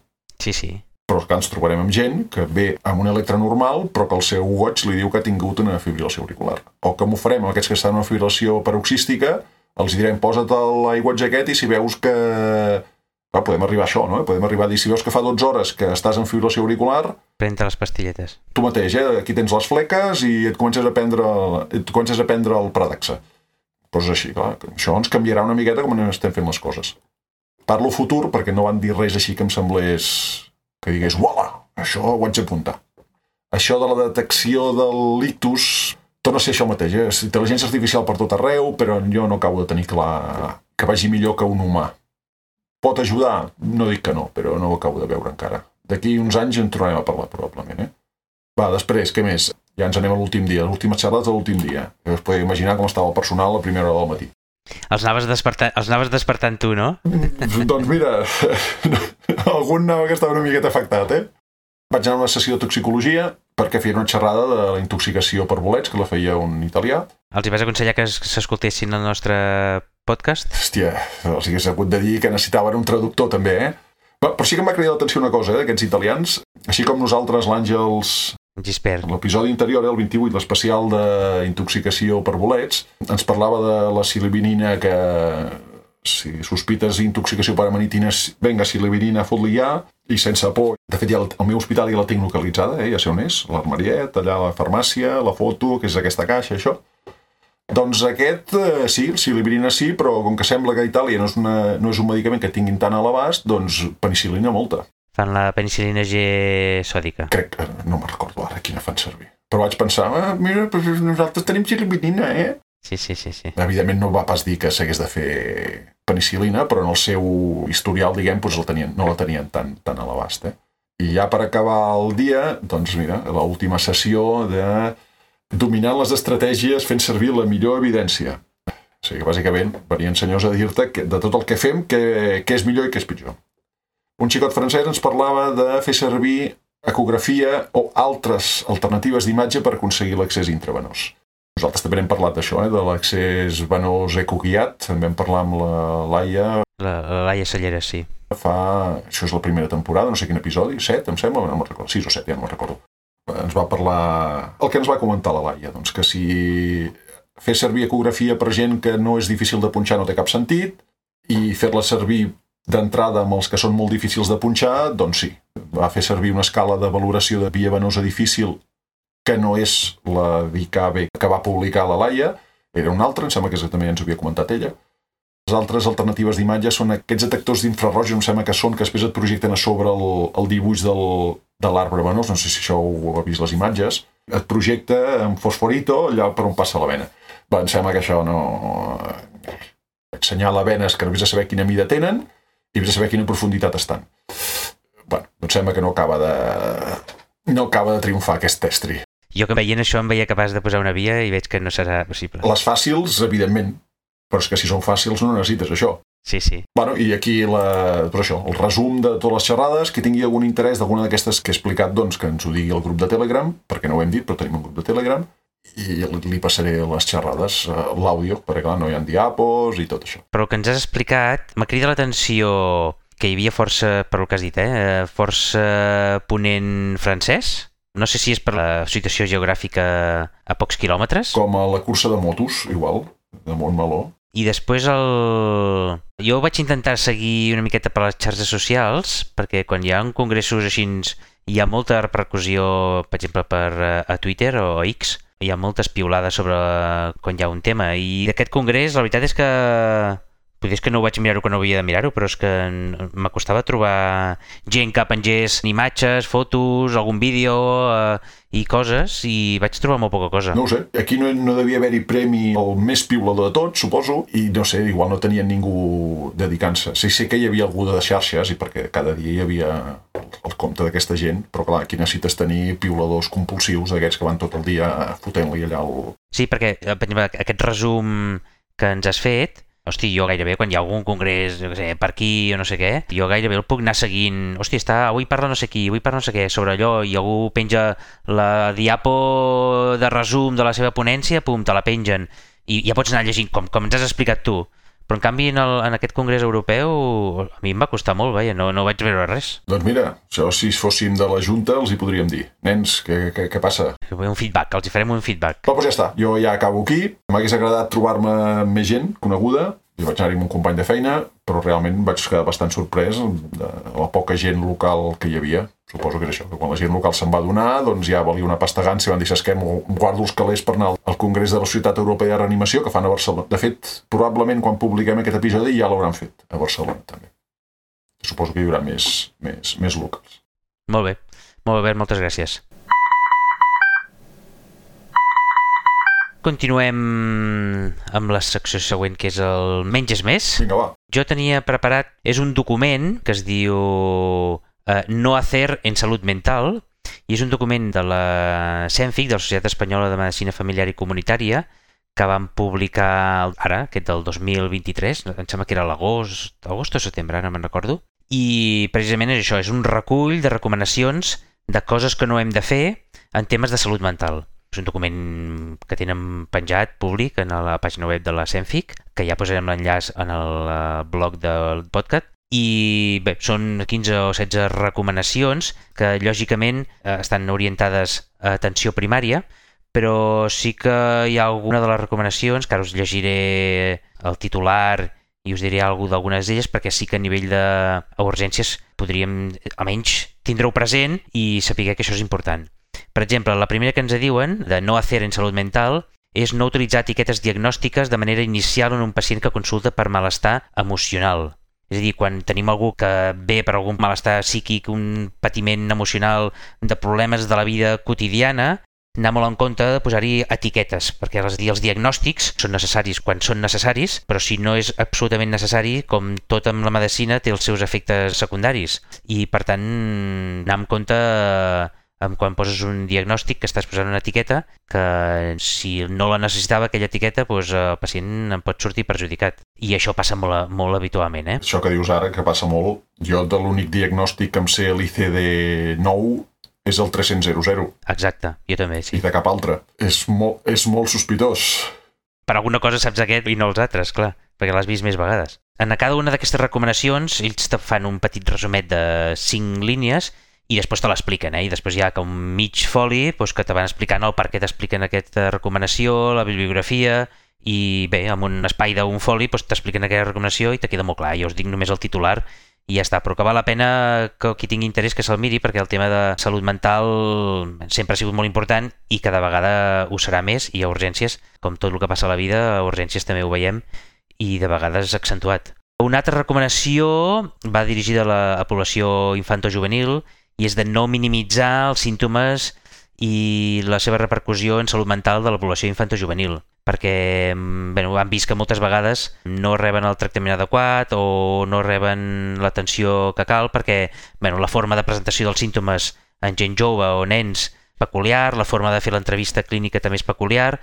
Sí, sí però que ens trobarem amb gent que ve amb un electre normal però que el seu watch li diu que ha tingut una fibrilació auricular. O com ho farem amb aquests que estan en una fibrilació paroxística, els direm posa't l'iWatch aquest i si veus que... Va, podem arribar a això, no? Podem arribar a dir, si veus que fa 12 hores que estàs en fibrilació auricular... Pren-te les pastilletes. Tu mateix, eh? Aquí tens les fleques i et comences a prendre, et comences a prendre el Pradaxa. Coses així, clar. Això ens canviarà una miqueta com estem fent les coses. Parlo futur perquè no van dir res així que em semblés que digués, uala, això ho haig d'apuntar. Això de la detecció del lictus torna a ser això mateix, eh? és intel·ligència artificial per tot arreu, però jo no acabo de tenir clar que vagi millor que un humà. Pot ajudar? No dic que no, però no ho acabo de veure encara. D'aquí uns anys en tornarem a parlar, probablement. Eh? Va, després, què més? Ja ens anem a l'últim dia, l'última xerrada de l'últim dia. Us podeu imaginar com estava el personal a la primera hora del matí. Els anaves, despertant, els anaves despertant tu, no? doncs mira, algun anava que estava una miqueta afectat, eh? Vaig anar a una sessió de toxicologia perquè feia una xerrada de la intoxicació per bolets, que la feia un italià. Els hi vas aconsellar que s'escoltessin el nostre podcast? Hòstia, els hagués hagut de dir que necessitaven un traductor també, eh? Però sí que em va cridar l'atenció una cosa, eh, d'aquests italians. Així com nosaltres, l'Àngels, Gispert. L'episodi interior, el 28, l'especial d'intoxicació per bolets, ens parlava de la silibinina que si sospites intoxicació per amanitina, venga, silibinina, fot-li ja, i sense por. De fet, ja el meu hospital ja la tinc localitzada, eh? ja sé on és, l'armariet, allà la farmàcia, la foto, que és aquesta caixa, això. Doncs aquest, eh, sí, silibirina sí, però com que sembla que a Itàlia no és, una, no és un medicament que tinguin tant a l'abast, doncs penicil·lina molta. Fan la penicil·lina G sòdica. Crec que no me'n recordo ara quina fan servir. Però vaig pensar, ah, mira, però nosaltres tenim silibirina, eh? Sí, sí, sí, sí. Evidentment no va pas dir que s'hagués de fer penicil·lina, però en el seu historial, diguem, doncs el tenien, no la tenien tan, tan a l'abast, eh? I ja per acabar el dia, doncs mira, l'última sessió de dominar les estratègies fent servir la millor evidència. O sigui que bàsicament venien senyors a dir-te que de tot el que fem, què, què és millor i què és pitjor. Un xicot francès ens parlava de fer servir ecografia o altres alternatives d'imatge per aconseguir l'accés intravenós. Nosaltres també hem parlat d'això, eh, de l'accés venós ecoguiat, també vam parlar amb la Laia La, la Laia Cellera, sí. fa... Això és la primera temporada, no sé quin episodi, 7, em sembla, no me'n recordo, 6 o 7, ja no me'n recordo. Ens va parlar... El que ens va comentar la Laia, doncs que si fer servir ecografia per gent que no és difícil de punxar no té cap sentit i fer-la servir d'entrada amb els que són molt difícils de punxar, doncs sí. Va fer servir una escala de valoració de via venosa difícil que no és la d'ICAB que va publicar la Laia, era una altra, em sembla que també ens ho havia comentat ella. Les altres alternatives d'imatge són aquests detectors d'infraroig, em sembla que són que després et projecten a sobre el, el dibuix del, de l'arbre venós, no sé si això ho ha vist les imatges, et projecta en fosforito allà per on passa la vena. Va, em sembla que això no... Et senyala venes que no vés a saber quina mida tenen i vés a saber quina profunditat estan. Bueno, doncs sembla que no acaba de... no acaba de triomfar aquest estri. Jo que veient això em veia capaç de posar una via i veig que no serà possible. Les fàcils, evidentment, però és que si són fàcils no necessites això. Sí, sí. Bueno, i aquí la, però això, el resum de totes les xerrades, qui tingui algun interès d'alguna d'aquestes que he explicat, doncs que ens ho digui al grup de Telegram, perquè no ho hem dit, però tenim un grup de Telegram, i li li passaré les xerrades, eh, l'àudio, perquè clar, no hi ha diapos i tot això. Però el que ens has explicat m'ha cridat l'atenció que hi havia força, per el que has dit, eh, força ponent francès. No sé si és per la situació geogràfica a pocs quilòmetres. Com a la cursa de motos, igual, de Montmeló. I després el... Jo vaig intentar seguir una miqueta per les xarxes socials, perquè quan hi ha un congressos així hi ha molta repercussió, per exemple, per, eh, a Twitter o a X, hi ha moltes piulades sobre quan hi ha un tema. I d'aquest congrés, la veritat és que potser és que no ho vaig mirar-ho que no havia de mirar-ho, però és que m'acostava trobar gent que pengés imatges, fotos, algun vídeo eh, i coses, i vaig trobar molt poca cosa. No sé, aquí no, no devia haver-hi premi el més piulador de tots, suposo, i no sé, igual no tenien ningú dedicant-se. Sí, sé que hi havia algú de xarxes, i perquè cada dia hi havia el compte d'aquesta gent, però clar, aquí necessites tenir piuladors compulsius, aquests que van tot el dia fotent-li allà el... Sí, perquè per exemple, aquest resum que ens has fet, hosti, jo gairebé quan hi ha algun congrés, jo què sé, per aquí o no sé què, jo gairebé el puc anar seguint, hosti, està, avui parla no sé qui, avui parla no sé què, sobre allò, i algú penja la diapo de resum de la seva ponència, pum, te la pengen, i ja pots anar llegint, com, com ens has explicat tu. Però en canvi en, el, en aquest congrés europeu a mi em va costar molt, vaja, no, no vaig veure res. Doncs mira, això si fóssim de la Junta els hi podríem dir. Nens, què, què, què passa? Un feedback, els hi farem un feedback. Però doncs ja està, jo ja acabo aquí. M'hagués agradat trobar-me més gent coneguda. Jo vaig anar-hi amb un company de feina, però realment vaig quedar bastant sorprès de la poca gent local que hi havia. Suposo que és això, que quan la gent local se'n va donar, doncs ja valia una pasta gansa i van dir, saps què, guardo els calés per anar al Congrés de la Societat Europea de Reanimació que fan a Barcelona. De fet, probablement quan publiquem aquest episodi ja l'hauran fet a Barcelona també. Suposo que hi haurà més, més, més locals. Molt bé, molt bé, Albert, moltes gràcies. Continuem amb la secció següent, que és el Menys és més. Vinga, va. Jo tenia preparat, és un document que es diu eh, No hacer en salut mental, i és un document de la CENFIC, de la Societat Espanyola de Medicina Familiar i Comunitària, que van publicar ara, aquest del 2023, em sembla que era l'agost, agost o setembre, ara no me'n recordo, i precisament és això, és un recull de recomanacions de coses que no hem de fer en temes de salut mental. És un document que tenen penjat públic en la pàgina web de la CENFIC, que ja posarem l'enllaç en el eh, blog del podcast, i bé, són 15 o 16 recomanacions que lògicament eh, estan orientades a atenció primària, però sí que hi ha alguna de les recomanacions, que ara us llegiré el titular i us diré alguna d'algunes d'elles perquè sí que a nivell d'urgències podríem almenys tindre-ho present i saber que això és important. Per exemple, la primera que ens diuen, de no hacer en salut mental, és no utilitzar etiquetes diagnòstiques de manera inicial en un pacient que consulta per malestar emocional. És a dir, quan tenim algú que ve per algun malestar psíquic, un patiment emocional de problemes de la vida quotidiana, anar molt en compte de posar-hi etiquetes, perquè els, els diagnòstics són necessaris quan són necessaris, però si no és absolutament necessari, com tot amb la medicina, té els seus efectes secundaris. I, per tant, anar amb compte amb quan poses un diagnòstic que estàs posant una etiqueta que si no la necessitava aquella etiqueta doncs el pacient en pot sortir perjudicat i això passa molt, molt habitualment eh? Això que dius ara, que passa molt, jo de l'únic diagnòstic que em sé l'ICD-9 és el 300. Exacte, jo també, sí. I de cap altre. És, molt, és molt sospitós. Per alguna cosa saps aquest i no els altres, clar, perquè l'has vist més vegades. En cada una d'aquestes recomanacions, ells te fan un petit resumet de 5 línies i després te l'expliquen, eh? I després hi ha com mig foli doncs, que te van explicant el per què t'expliquen aquesta recomanació, la bibliografia, i bé, amb un espai d'un foli doncs, t'expliquen aquella recomanació i te queda molt clar. Jo us dic només el titular i ja està, però que val la pena que qui tingui interès que se'l miri perquè el tema de salut mental sempre ha sigut molt important i cada vegada ho serà més i a urgències, com tot el que passa a la vida, a urgències també ho veiem i de vegades accentuat. Una altra recomanació va dirigida a la població infanto-juvenil i és de no minimitzar els símptomes i la seva repercussió en salut mental de la població infanto-juvenil perquè mm, bueno, han vist que moltes vegades no reben el tractament adequat o no reben l'atenció que cal perquè bueno, la forma de presentació dels símptomes en gent jove o nens peculiar, la forma de fer l'entrevista clínica també és peculiar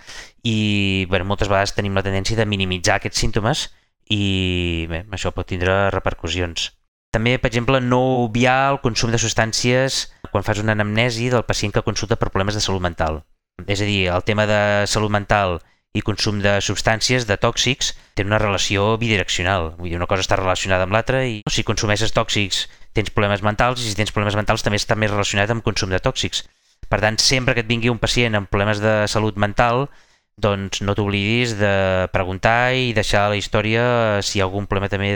i bueno, moltes vegades tenim la tendència de minimitzar aquests símptomes i bé, això pot tindre repercussions. També, per exemple, no obviar el consum de substàncies quan fas una anamnesi del pacient que consulta per problemes de salut mental. És a dir, el tema de salut mental i consum de substàncies, de tòxics, té una relació bidireccional. Vull dir, una cosa està relacionada amb l'altra i si consumeixes tòxics tens problemes mentals i si tens problemes mentals també està més relacionat amb consum de tòxics. Per tant, sempre que et vingui un pacient amb problemes de salut mental, doncs no t'oblidis de preguntar i deixar la història si hi ha algun problema també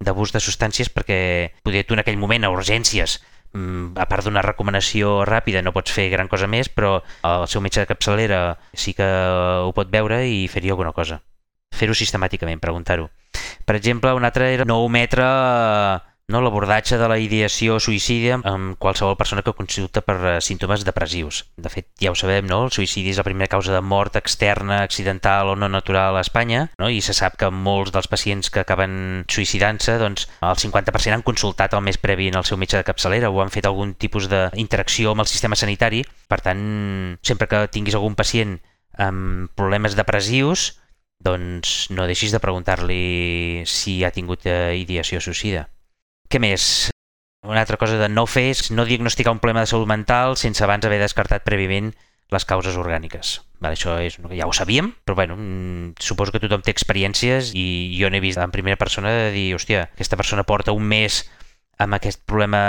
d'abús de, substàncies perquè poder tu en aquell moment a urgències Mm, a part d'una recomanació ràpida no pots fer gran cosa més, però el seu metge de capçalera sí que ho pot veure i fer-hi alguna cosa. Fer-ho sistemàticament, preguntar-ho. Per exemple, un altre era no ometre no, l'abordatge de la ideació suïcida amb qualsevol persona que consulta per eh, símptomes depressius. De fet, ja ho sabem, no? el suïcidi és la primera causa de mort externa, accidental o no natural a Espanya, no? i se sap que molts dels pacients que acaben suïcidant-se, doncs, el 50% han consultat el mes previ en el seu metge de capçalera o han fet algun tipus d'interacció amb el sistema sanitari. Per tant, sempre que tinguis algun pacient amb problemes depressius, doncs no deixis de preguntar-li si ha tingut eh, ideació suïcida. Què més? Una altra cosa de no fer és no diagnosticar un problema de salut mental sense abans haver descartat prèviament les causes orgàniques. Vale, això és, ja ho sabíem, però bueno, mm, suposo que tothom té experiències i jo n'he vist en primera persona de dir, hòstia, aquesta persona porta un mes amb aquest problema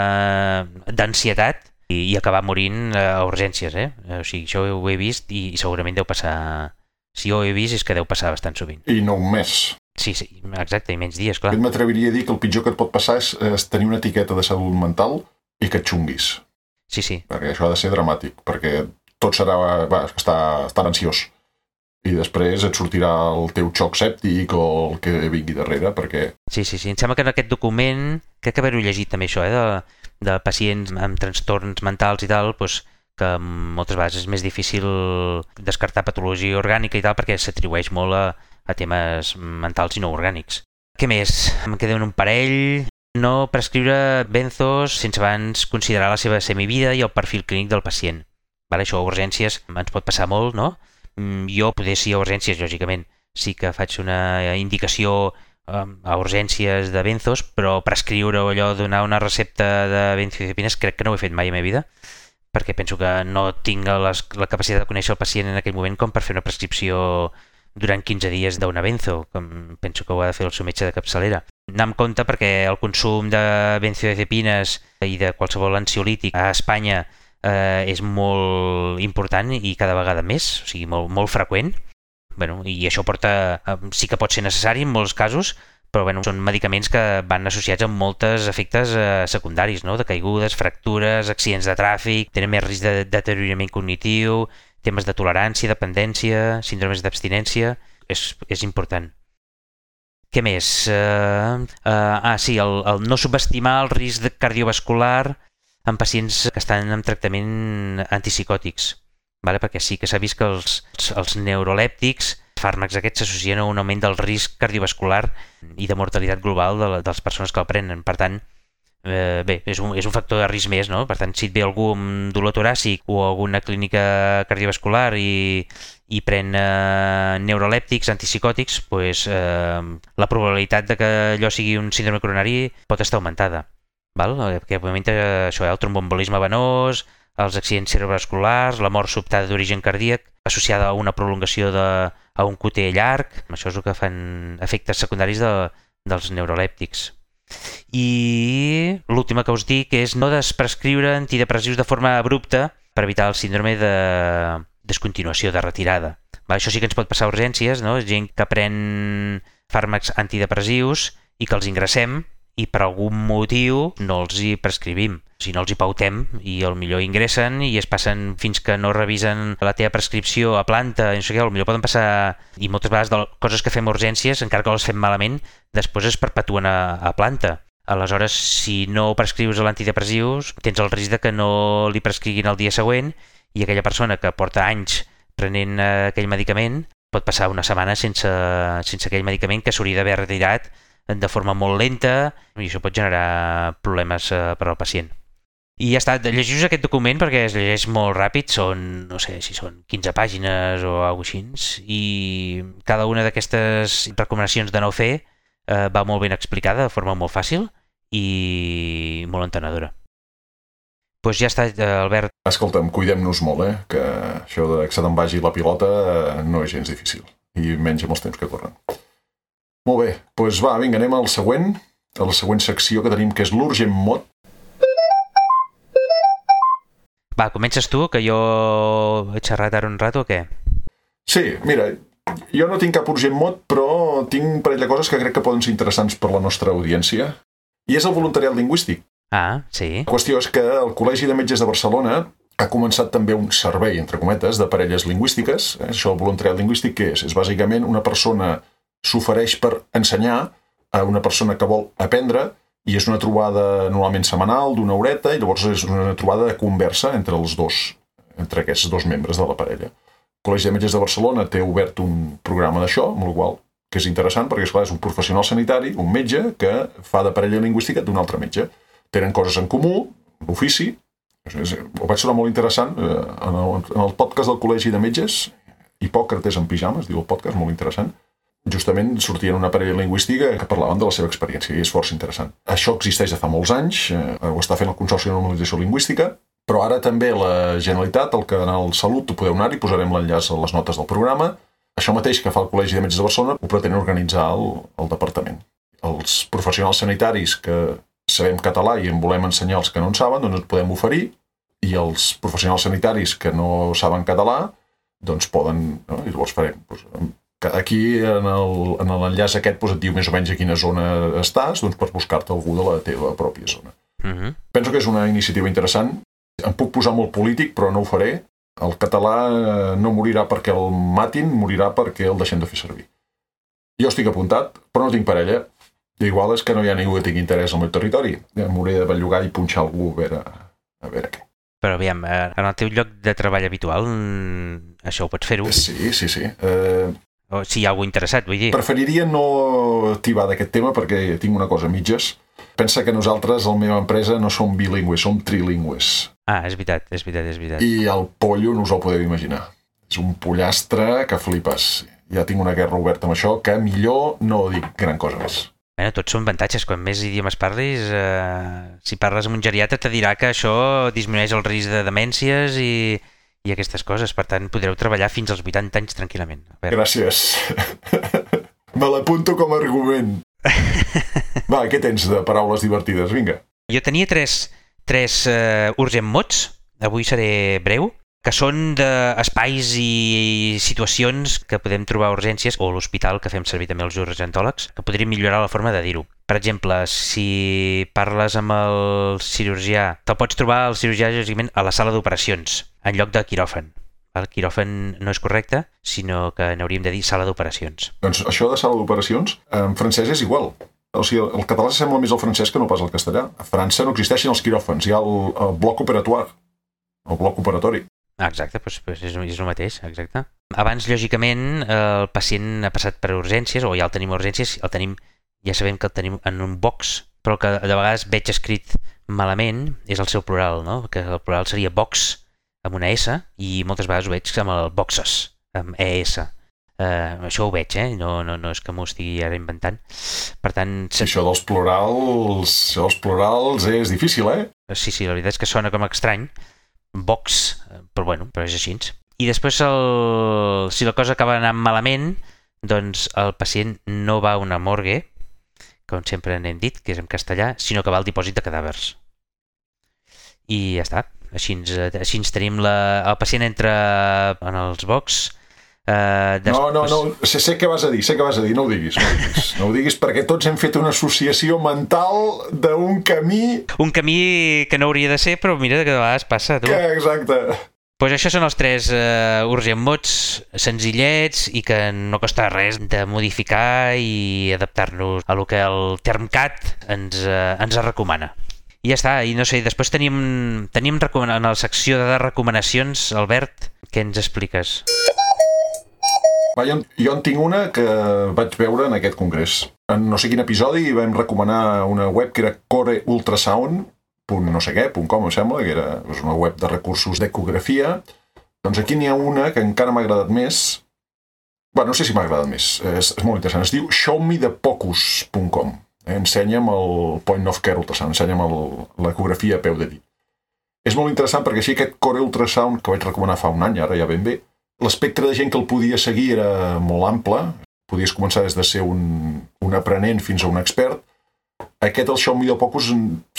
d'ansietat i, i acabar morint a urgències, eh? O sigui, això ho he vist i, i segurament deu passar... Si ho he vist és que deu passar bastant sovint. I no un mes. Sí, sí, exacte, i menys dies, clar. Jo m'atreviria a dir que el pitjor que et pot passar és, és tenir una etiqueta de salut mental i que et xunguis. Sí, sí. Perquè això ha de ser dramàtic, perquè tot serà... Va, està, estar ansiós. I després et sortirà el teu xoc sèptic o el que vingui darrere, perquè... Sí, sí, sí. Em sembla que en aquest document, crec que haver-ho llegit també això, eh, de, de pacients amb trastorns mentals i tal, doncs, que moltes vegades és més difícil descartar patologia orgànica i tal perquè s'atribueix molt a, a temes mentals i no orgànics. Què més? Em queden un parell. No prescriure benzos sense abans considerar la seva semivida i el perfil clínic del pacient. Vale? Això a urgències ens pot passar molt, no? Mm, jo, poder sí a urgències, lògicament, sí que faig una indicació a urgències de benzos, però prescriure allò, donar una recepta de benzodiazepines, crec que no ho he fet mai a la meva vida, perquè penso que no tinc les, la capacitat de conèixer el pacient en aquell moment com per fer una prescripció durant 15 dies d'una benzo, com penso que ho ha de fer el seu metge de capçalera. Anar amb compte perquè el consum de benzodiazepines i de qualsevol ansiolític a Espanya eh, és molt important i cada vegada més, o sigui, molt, molt freqüent. Bueno, I això porta, eh, sí que pot ser necessari en molts casos, però bueno, són medicaments que van associats amb molts efectes eh, secundaris, no? de caigudes, fractures, accidents de tràfic, tenen més risc de deteriorament cognitiu, temes de tolerància, dependència, síndromes d'abstinència, és, és important. Què més? Uh, uh, ah, sí, el, el no subestimar el risc cardiovascular en pacients que estan en tractament antipsicòtics, vale? perquè sí que s'ha vist que els, els neurolèptics, els fàrmacs aquests s'associen a un augment del risc cardiovascular i de mortalitat global de, de les persones que el prenen. Per tant, eh, bé, és un, és un factor de risc més, no? Per tant, si et ve algú amb dolor toràcic o alguna clínica cardiovascular i, i pren eh, neurolèptics, antipsicòtics, pues, eh, la probabilitat de que allò sigui un síndrome coronari pot estar augmentada. Val? Perquè, òbviament, eh, això, el trombombolisme venós, els accidents cerebrovasculars, la mort sobtada d'origen cardíac, associada a una prolongació de, a un QT llarg, això és el que fan efectes secundaris de, dels neurolèptics. I l'última que us dic és no desprescriure antidepressius de forma abrupta per evitar el síndrome de descontinuació, de retirada. Va, això sí que ens pot passar a urgències, no? gent que pren fàrmacs antidepressius i que els ingressem i per algun motiu no els hi prescrivim. Si no els hi pautem i el millor ingressen i es passen fins que no revisen la teva prescripció a planta, i no sé què, millor poden passar, i moltes vegades de coses que fem urgències, encara que les fem malament, després es perpetuen a, a planta. Aleshores, si no prescrius l'antidepressius, tens el risc de que no li prescriguin el dia següent i aquella persona que porta anys prenent eh, aquell medicament pot passar una setmana sense, sense aquell medicament que s'hauria d'haver retirat de forma molt lenta i això pot generar problemes eh, per al pacient. I ja està, llegiu aquest document perquè es llegeix molt ràpid, són, no sé si són 15 pàgines o alguna així, i cada una d'aquestes recomanacions de no fer eh, va molt ben explicada de forma molt fàcil i molt entenedora. Doncs pues ja està, eh, Albert. Escolta'm, cuidem-nos molt, eh? que això de que se te'n vagi la pilota eh, no és gens difícil, i menys amb els temps que corren. Molt bé, doncs va, vinga, anem al següent, a la següent secció que tenim, que és l'Urgent Mot. Va, comences tu, que jo he xerrat ara un rato o què? Sí, mira, jo no tinc cap urgent mot, però tinc un parell de coses que crec que poden ser interessants per la nostra audiència. I és el voluntariat lingüístic. Ah, sí. La qüestió és que el Col·legi de Metges de Barcelona ha començat també un servei, entre cometes, de parelles lingüístiques. Eh, això, el voluntariat lingüístic, què és? És bàsicament una persona s'ofereix per ensenyar a una persona que vol aprendre i és una trobada normalment setmanal d'una horeta i llavors és una trobada de conversa entre els dos, entre aquests dos membres de la parella. El Col·legi de Metges de Barcelona té obert un programa d'això, amb el qual que és interessant perquè esclar, és un professional sanitari, un metge, que fa de parella lingüística d'un altre metge. Tenen coses en comú, l'ofici, ho vaig trobar molt interessant eh, en el, en el podcast del Col·legi de Metges, Hipòcrates en pijames, diu el podcast, molt interessant, justament sortien una parella lingüística que parlaven de la seva experiència i és força interessant. Això existeix de fa molts anys, eh, ho està fent el Consorci de Normalització Lingüística, però ara també la Generalitat, el canal Salut, ho podeu anar-hi, posarem l'enllaç a les notes del programa. Això mateix que fa el Col·legi de Metges de Barcelona ho pretén organitzar el, el departament. Els professionals sanitaris que sabem català i en volem ensenyar els que no en saben, doncs ens podem oferir, i els professionals sanitaris que no saben català, doncs poden, no? i llavors farem doncs, Aquí, en l'enllaç aquest, doncs et diu més o menys a quina zona estàs, doncs per buscar-te algú de la teva pròpia zona. Uh mhm. -huh. Penso que és una iniciativa interessant. Em puc posar molt polític, però no ho faré. El català eh, no morirà perquè el matin, morirà perquè el deixem de fer servir. Jo estic apuntat, però no tinc parella. I igual és que no hi ha ningú que tingui interès al meu territori. M'hauré de bellugar i punxar algú a veure, a veure què. Però aviam, eh, en el teu lloc de treball habitual, això ho pots fer-ho? Sí, sí, sí. Eh, o si hi ha algú interessat, vull dir. Preferiria no tibar d'aquest tema perquè tinc una cosa a mitges. Pensa que nosaltres, a la meva empresa, no som bilingües, som trilingües. Ah, és veritat, és veritat, és veritat. I el pollo no us el podeu imaginar. És un pollastre que flipes. Ja tinc una guerra oberta amb això, que millor no dic gran cosa més. Bueno, tots són avantatges. Quan més idiomes parlis, eh, si parles amb un geriatre te dirà que això disminueix el risc de demències i, i aquestes coses. Per tant, podreu treballar fins als 80 anys tranquil·lament. Gràcies. Me l'apunto com a argument. Va, què tens de paraules divertides? Vinga. Jo tenia tres, tres uh, urgent mots. Avui seré breu que són d'espais i situacions que podem trobar a urgències o a l'hospital que fem servir també els urgentòlegs, que podrien millorar la forma de dir-ho. Per exemple, si parles amb el cirurgià, te'l pots trobar el cirurgià lògicament a la sala d'operacions, en lloc de quiròfan. El quiròfan no és correcte, sinó que n'hauríem de dir sala d'operacions. Doncs això de sala d'operacions, en francès és igual. O sigui, el català s'assembla més al francès que no pas al castellà. A França no existeixen els quiròfans, hi ha el, el bloc operatoire, el bloc operatori. Exacte, doncs, doncs és, és el mateix, exacte. Abans, lògicament, el pacient ha passat per urgències, o ja el tenim a urgències, el tenim, ja sabem que el tenim en un box però que de vegades veig escrit malament és el seu plural, no? que el plural seria box amb una S i moltes vegades ho veig amb el boxes, amb ES. Uh, això ho veig, eh? no, no, no és que m'ho estigui ara inventant. Per tant... Sí, això dels plurals, això dels plurals és difícil, eh? Sí, sí, la veritat és que sona com estrany. Box, però bueno, però és així. I després, el... si la cosa acaba anant malament, doncs el pacient no va a una morgue, com sempre n'hem dit, que és en castellà, sinó que va al dipòsit de cadàvers. I ja està. Així ens, així ens tenim la... el pacient entra en els box, Uh, després... No, no, no, sé, sé què vas a dir, sé què vas a dir, no ho diguis, no ho diguis, no ho diguis perquè tots hem fet una associació mental d'un camí... Un camí que no hauria de ser, però mira que de vegades passa, tu. Que, exacte pues això són els tres uh, urgent mots senzillets i que no costa res de modificar i adaptar-nos a lo que el TermCat ens, uh, ens recomana. I ja està, i no sé, després tenim, tenim en la secció de recomanacions, Albert, què ens expliques? Va, jo, jo en tinc una que vaig veure en aquest congrés. En no sé quin episodi vam recomanar una web que era Core Ultrasound, punt no sé què, punt com, em sembla, que era és una web de recursos d'ecografia. Doncs aquí n'hi ha una que encara m'ha agradat més. Bé, no sé si m'ha agradat més, és, és molt interessant. Es diu showmethepocus.com. Eh? Ensenya'm el point of care ultrasound, ensenya'm l'ecografia a peu de dit. És molt interessant perquè així aquest core ultrasound que vaig recomanar fa un any, ara ja ben bé, l'espectre de gent que el podia seguir era molt ample, podies començar des de ser un, un aprenent fins a un expert, aquest, el Xiaomi de Pocus,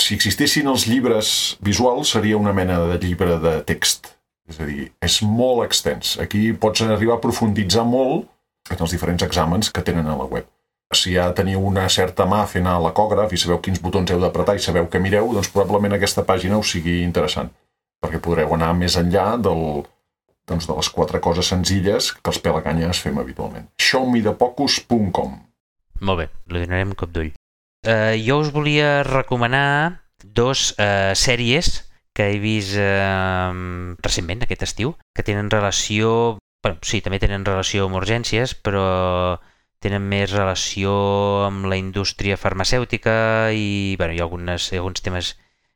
si existissin els llibres visuals, seria una mena de llibre de text. És a dir, és molt extens. Aquí pots arribar a profunditzar molt en els diferents exàmens que tenen a la web. Si ja teniu una certa mà fent a l'ecògraf i sabeu quins botons heu d'apretar i sabeu que mireu, doncs probablement aquesta pàgina us sigui interessant, perquè podreu anar més enllà del, doncs, de les quatre coses senzilles que els pelaganyes fem habitualment. showmethepocus.com Molt bé, li donarem cop d'ull eh, jo us volia recomanar dos eh, sèries que he vist eh, recentment, aquest estiu, que tenen relació... Bueno, sí, també tenen relació amb urgències, però tenen més relació amb la indústria farmacèutica i, bueno, hi ha algunes, hi ha alguns temes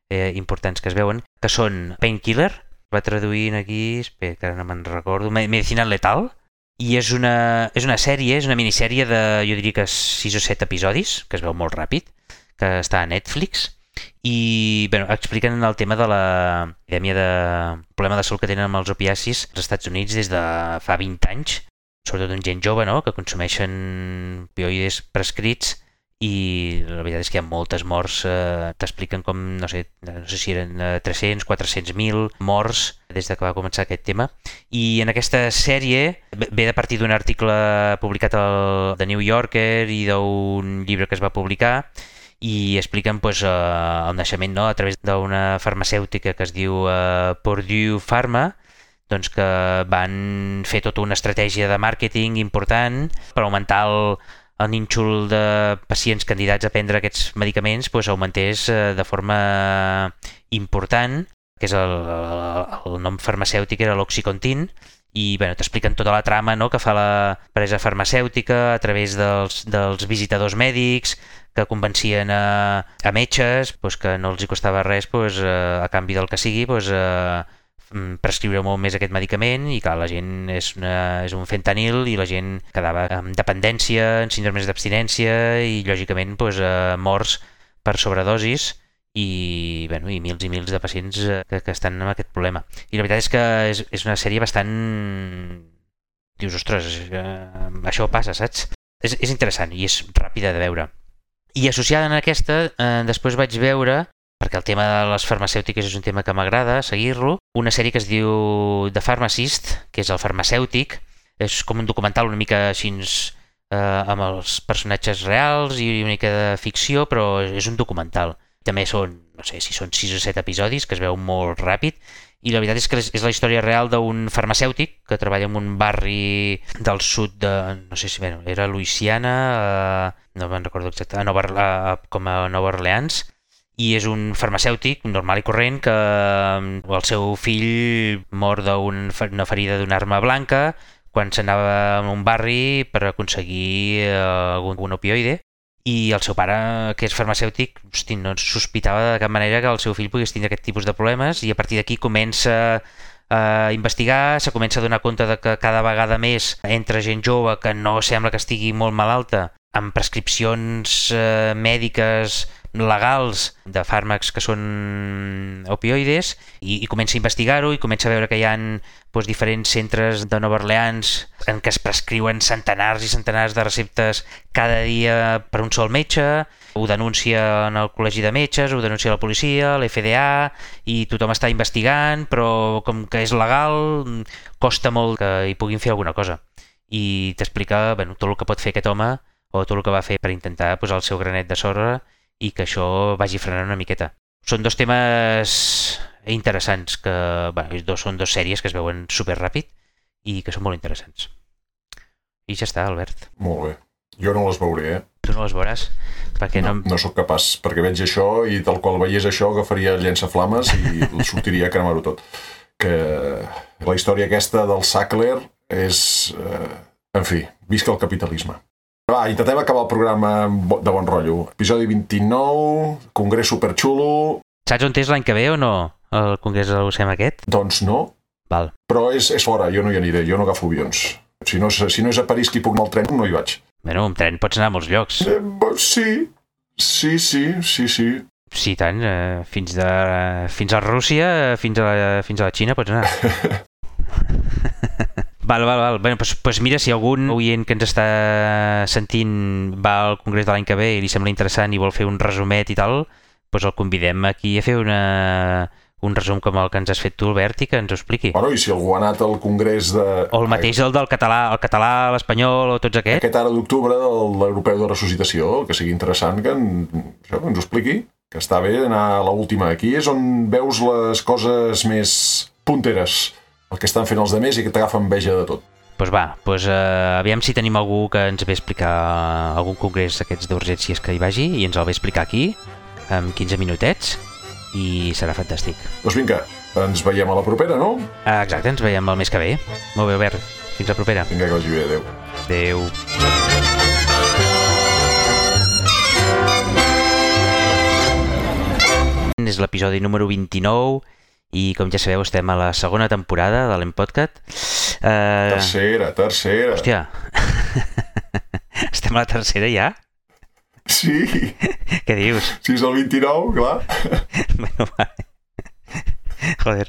eh, importants que es veuen, que són Painkiller, va traduint aquí, espera, que ara no me'n recordo, Medicina Letal, i és una, és una sèrie, és una minissèrie de, jo diria que 6 o 7 episodis, que es veu molt ràpid, que està a Netflix, i bueno, expliquen el tema de l'epidèmia de problema de salut que tenen amb els opiacis als Estats Units des de fa 20 anys, sobretot en gent jove, no?, que consumeixen opioides prescrits i la veritat és que hi ha moltes morts, eh, t'expliquen com, no sé, no sé si eren 300, 400.000 morts des de que va començar aquest tema. I en aquesta sèrie ve de partir d'un article publicat al The New Yorker i d'un llibre que es va publicar i expliquen pues, eh, el naixement no? a través d'una farmacèutica que es diu eh, Purdue Pharma, doncs que van fer tota una estratègia de màrqueting important per augmentar el, el nínxol de pacients candidats a prendre aquests medicaments doncs, augmentés eh, de forma important, que és el, el, nom farmacèutic era l'Oxycontin, i bueno, t'expliquen tota la trama no, que fa la presa farmacèutica a través dels, dels visitadors mèdics que convencien a, a metges doncs, que no els hi costava res doncs, a, a canvi del que sigui doncs, a, prescriure molt més aquest medicament i clar, la gent és, una, és un fentanil i la gent quedava amb dependència, en síndromes d'abstinència i lògicament doncs, eh, morts per sobredosis i, bueno, i mils i mils de pacients eh, que, que estan amb aquest problema. I la veritat és que és, és una sèrie bastant... Dius, ostres, eh, això passa, saps? És, és interessant i és ràpida de veure. I associada en aquesta, eh, després vaig veure perquè el tema de les farmacèutiques és un tema que m'agrada seguir-lo. Una sèrie que es diu The Pharmacist, que és el farmacèutic, és com un documental una mica així eh, amb els personatges reals i una mica de ficció, però és un documental. També són, no sé si són 6 o 7 episodis, que es veu molt ràpid, i la veritat és que és la història real d'un farmacèutic que treballa en un barri del sud de, no sé si bé, era Louisiana, eh, no me'n recordo exacte, a Nova, a, com a Nova Orleans, i és un farmacèutic normal i corrent que mm, el seu fill mor d'una ferida d'una arma blanca quan s'anava a un barri per aconseguir eh, algun, algun opioide. I el seu pare, que és farmacèutic, hosti, no sospitava de cap manera que el seu fill pogués tindre aquest tipus de problemes i a partir d'aquí comença a investigar, se comença a donar compte de que cada vegada més entra gent jove que no sembla que estigui molt malalta amb prescripcions eh, mèdiques legals de fàrmacs que són opioides i, i comença a investigar-ho i comença a veure que hi ha doncs, diferents centres de Nova Orleans en què es prescriuen centenars i centenars de receptes cada dia per un sol metge, ho denuncia en el col·legi de metges, ho denuncia la policia, l'FDA i tothom està investigant però com que és legal costa molt que hi puguin fer alguna cosa. I t'explica bueno, tot el que pot fer aquest home o tot el que va fer per intentar posar el seu granet de sorra i que això vagi frenant una miqueta. Són dos temes interessants, que bueno, dos, són dos sèries que es veuen super ràpid i que són molt interessants. I ja està, Albert. Molt bé. Jo no les veuré, eh? Tu no les veuràs? Perquè no, no... no sóc capaç, perquè veig això i tal qual veiés això agafaria llençaflames i sortiria a cremar-ho tot. Que la història aquesta del Sackler és... Eh, en fi, visca el capitalisme. Va, intentem acabar el programa de bon rotllo. Episodi 29, congrés superxulo... Saps on és l'any que ve o no, el congrés de l'UCM aquest? Doncs no, Val. però és, és fora, jo no hi aniré, jo no agafo avions. Si no, si no és a París que hi puc anar al tren, no hi vaig. Bueno, amb tren pots anar a molts llocs. Eh, sí, sí, sí, sí, sí. Sí, tant. Eh, fins, de, fins a Rússia, fins a la, fins a la Xina pots anar. Val, val, val. Bueno, pues, pues mira, si algun oient que ens està sentint va al congrés de l'any que ve i li sembla interessant i vol fer un resumet i tal, pues el convidem aquí a fer una, un resum com el que ens has fet tu, Albert, i que ens ho expliqui. Bueno, i si algú ha anat al congrés de... O el mateix el del català, el català, l'espanyol o tots aquests. Aquest ara d'octubre l'Europeu de Ressuscitació, que sigui interessant que, en, això, que ens ho expliqui, que està bé anar a l'última. Aquí és on veus les coses més punteres, el que estan fent els demés i que t'agafa enveja de tot. Doncs va, doncs, eh, aviam si tenim algú que ens ve a explicar algun congrés d'aquests d'urgències que hi vagi i ens el ve a explicar aquí, amb 15 minutets, i serà fantàstic. Doncs vinga, ens veiem a la propera, no? Ah, exacte, ens veiem el mes que ve. Molt bé, Albert. Fins la propera. Vinga, que vagi bé, adéu. Adéu. És l'episodi número 29 i com ja sabeu estem a la segona temporada de l'Empodcat. Uh, Tercera, tercera. Hòstia, estem a la tercera ja? Sí, Què dius? si és el 29, clar. Bueno, va. Joder.